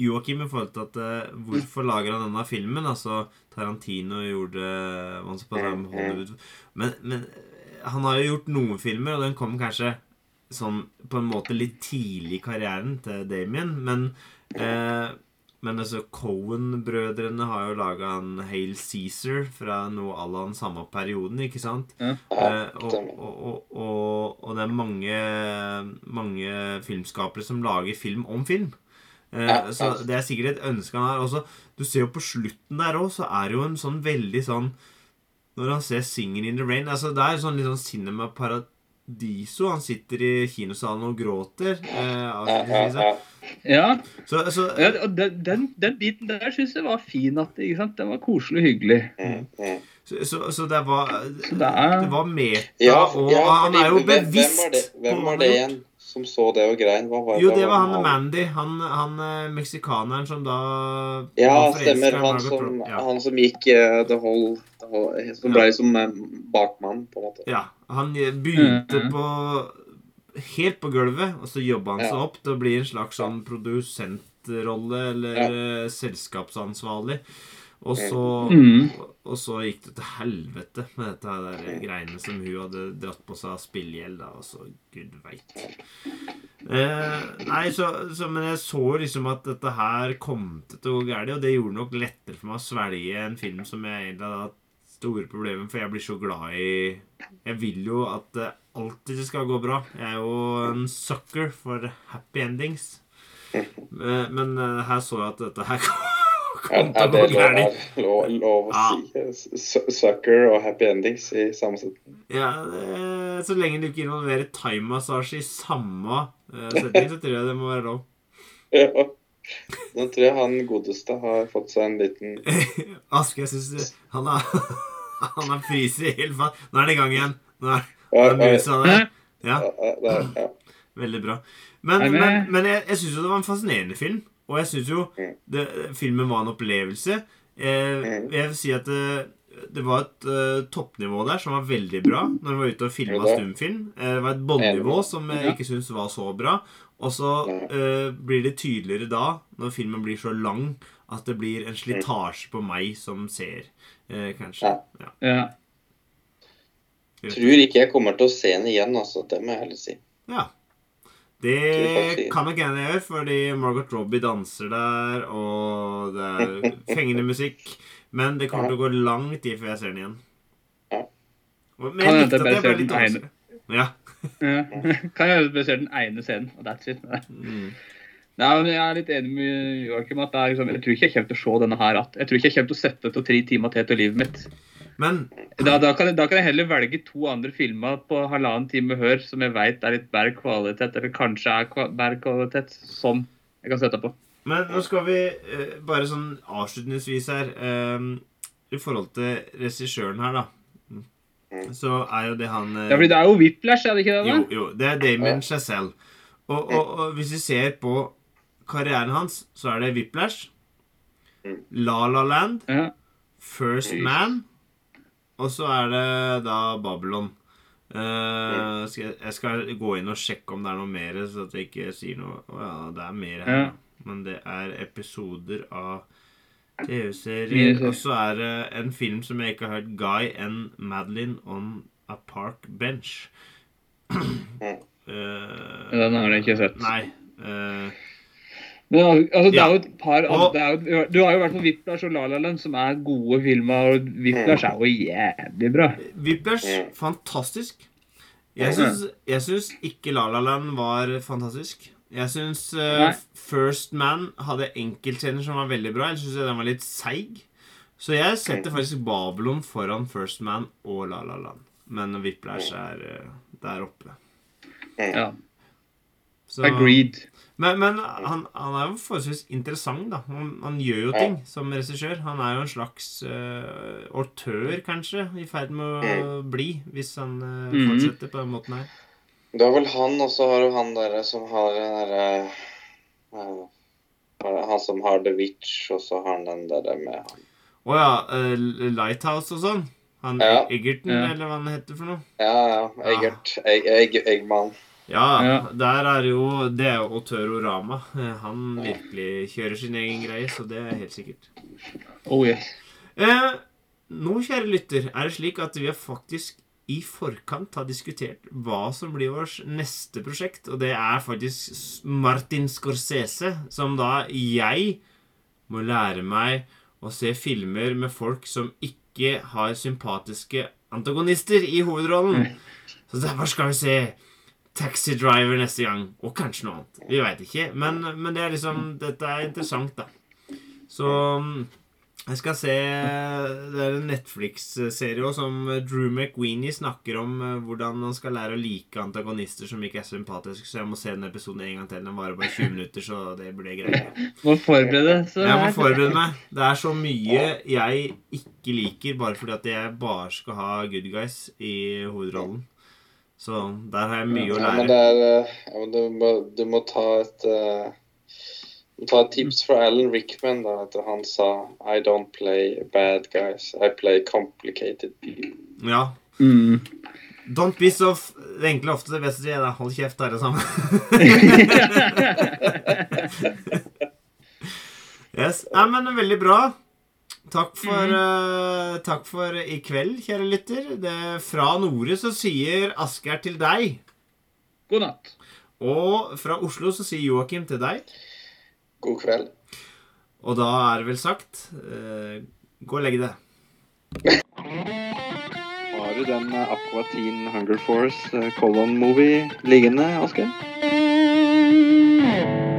Joakim, i forhold til at uh, hvorfor lager han denne filmen? Altså, Tarantino gjorde Once Upon a Time Hollywood. Men, men eh, han har jo gjort noen filmer, og den kom kanskje sånn på en måte litt tidlig i karrieren til Damien, men eh, men altså, Cohen-brødrene har jo laga en Hail Cæsar fra noe à la den samme perioden, ikke sant? Mm. Eh, og, og, og, og, og det er mange, mange filmskapere som lager film om film. Eh, så det er sikkert et ønske han har. Også, du ser jo på slutten der òg, så er det jo en sånn veldig sånn Når han ser 'Singing in the Rain' altså Det er sånn litt sånn Cinema Paradiso. Han sitter i kinosalen og gråter. Eh, Ja. Så, så ja og den, den, den biten der syns jeg var fin. at ikke sant? Den var koselig og hyggelig. Mm, mm. Så, så, så det var Så det er Det var meta, Ja, og ja, han er jo bevisst hvem var det, Hvem var det igjen som så det og grein? Hva var, Jo, det var han han- Mandy. Han, han eh, meksikaneren som da Ja, stemmer. Han som, ja. han som gikk uh, the whole, the whole Som ble ja. som uh, bakmann, på en måte. ja. Han begynte begynte -hmm. på Helt på gulvet, og så jobba han seg opp til å bli en slags sånn produsentrolle eller Ja. eh, selskapsansvarlig. Og så, mm. og så gikk det til helvete med dette her der greiene som hun hadde dratt på seg av spillegjeld. og så gud veit. Eh, nei, så, så, men jeg så liksom at dette her kom til å gå galt, og det gjorde nok lettere for meg å svelge en film som jeg egentlig hadde hatt store problemet, for jeg blir så glad i Jeg vil jo at det alltid skal gå bra. Jeg er jo en sucker for happy endings. Men, Men eh, her så jeg at dette her Er, kom til er å det gå gærent. er lov, lov å si? Sucker og happy endings i samme setning. Ja, så lenge du ikke involverer thaimassasje i samme eh, setning, så tror jeg det må være lov. Ja. Nå tror jeg han godeste har fått seg en liten Aske, jeg syns han har Han har i helt fast. Nå er det i gang igjen. Nå er nå er musa der. Ja, veldig bra. Men, men, men jeg, jeg syns jo det var en fascinerende film. Og jeg syns jo Mm. det, filmen var en opplevelse. Eh, Mm. jeg vil si at det, det var et uh, toppnivå der som var veldig bra når vi var ute og filma stumfilm. Eh, det var et båndnivå som jeg ikke syns var så bra. Og så eh, blir det tydeligere da, når filmen blir så lang, at det blir en slitasje på meg som ser, eh, kanskje. Ja. Ja. Tror ikke jeg kommer til å se den igjen, altså. Det må jeg heller si. Ja. Det kan nok hende jeg gjør, fordi Margot Robbie danser der, og det er fengende musikk. Men det kommer til å gå lang tid før jeg ser den igjen. Men Kan jeg hende likte at bare jeg ble ser litt den ene. overrasket. Ja. Ja. Kan jeg bare se den ene scenen, og that's it. Mm. Nei, men Jeg er litt enig med Joakim. at er liksom, Jeg tror ikke jeg kommer til å se denne her att. Jeg tror ikke jeg kommer til å sette til tre timer til til livet mitt. Men Da, da, kan jeg, da kan jeg heller velge to andre filmer på halvannen time hør som jeg vet er litt bedre kvalitet, eller kanskje er bedre kvalitet, som jeg kan sette på. Men nå skal vi eh, bare sånn avslutningsvis her eh, I forhold til regissøren her, da. Så er jo det han eh, Ja, for det er jo Whiplash, er det ikke det? Jo, da? jo. Det er Damien Chazelle. Og, og, og hvis vi ser på karrieren hans, så er det Whiplash, Mm. La La Land, First Man, og så er det da Babylon. Eh, Mm. skal jeg, jeg skal gå inn og sjekke om det er noe mer, så at jeg ikke sier noe Å ja, det er mer her. Ja. Men det er episoder av TV-serier. Og så er det en film som jeg ikke har hørt, Guy and Madeline on a Park Bench. Eh, Den har jeg ikke sett. Nei. eh, Men altså, det Ja. er jo et par altså, det er jo, Du har jo vært på Whiplash og La La Land, som er gode filmer. Og Whiplash er jo jævlig bra. Whiplash, fantastisk. Jeg syns, jeg syns ikke La La Land var fantastisk. Jeg syns uh, First Man hadde enkeltscener som var veldig bra. Ellers syns jeg den var litt seig. Så jeg setter faktisk Babylon foran First Man og La La Land. Men Whiplash er uh, der oppe. Ja. Så- Agreed. Men, men han, han er jo forholdsvis interessant, da. Han, han gjør jo ting som regissør. Han er jo en slags uh, autør, kanskje, i ferd med å bli, hvis han eh, Mhm. fortsetter på den måten her. Det er vel han, og så har du han derre som har den derre uh, Han som har The Witch, og så har han den derre med han. Å ja, eh, Lighthouse og sånn. Han Ja. Egerton, Ja. eller hva han heter for noe. Ja, ja. Egert. Egg, egg, Eggman. Ja, Ja. der er jo Det er jo autørorama. Eh, Han virkelig kjører sin egen greie, så det er helt sikkert. Oh yes. Eh, nå, kjære lytter, er det slik at vi har faktisk i forkant har diskutert hva som blir vårt neste prosjekt, og det er faktisk Martin Scorsese, som da jeg må lære meg å se filmer med folk som ikke har sympatiske antagonister i hovedrollen. Så derfor skal vi se Taxi Driver neste gang, og kanskje noe annet. Vi veit ikke, men, men det er liksom, dette er interessant, da. Så mm, jeg skal se Det er en Netflix-serie som Drew McWeenie snakker om eh, hvordan man skal lære å like antagonister som ikke er sympatiske, så jeg må se den episoden en gang til. Den varer bare 20 minutter, så det blir greit. Må forberede så Jeg må forberede meg. Det er så mye jeg ikke liker bare fordi at jeg bare skal ha good guys i hovedrollen. Så der har jeg mye å Ja, men lære. det er eh, ja, men du, må, du må ta et uh, du må ta et tips fra Alan Rickman. da, at Han sa I don't play bad guys. I play complicated people. Ja. Mm. Don't be so Det enkle ofte det beste er da. Hold kjeft, alle sammen. yes. Nei, men veldig bra. Takk for, eh, takk for i kveld, kjære lytter. Det, fra Nore så sier Asgeir til deg. God natt. Og fra Oslo så sier Joakim til deg. God kveld. Og da er det vel sagt uh, Gå og legg deg. Har du den eh, Aqua Teen Hunger Force Colon-movie liggende, Asgeir?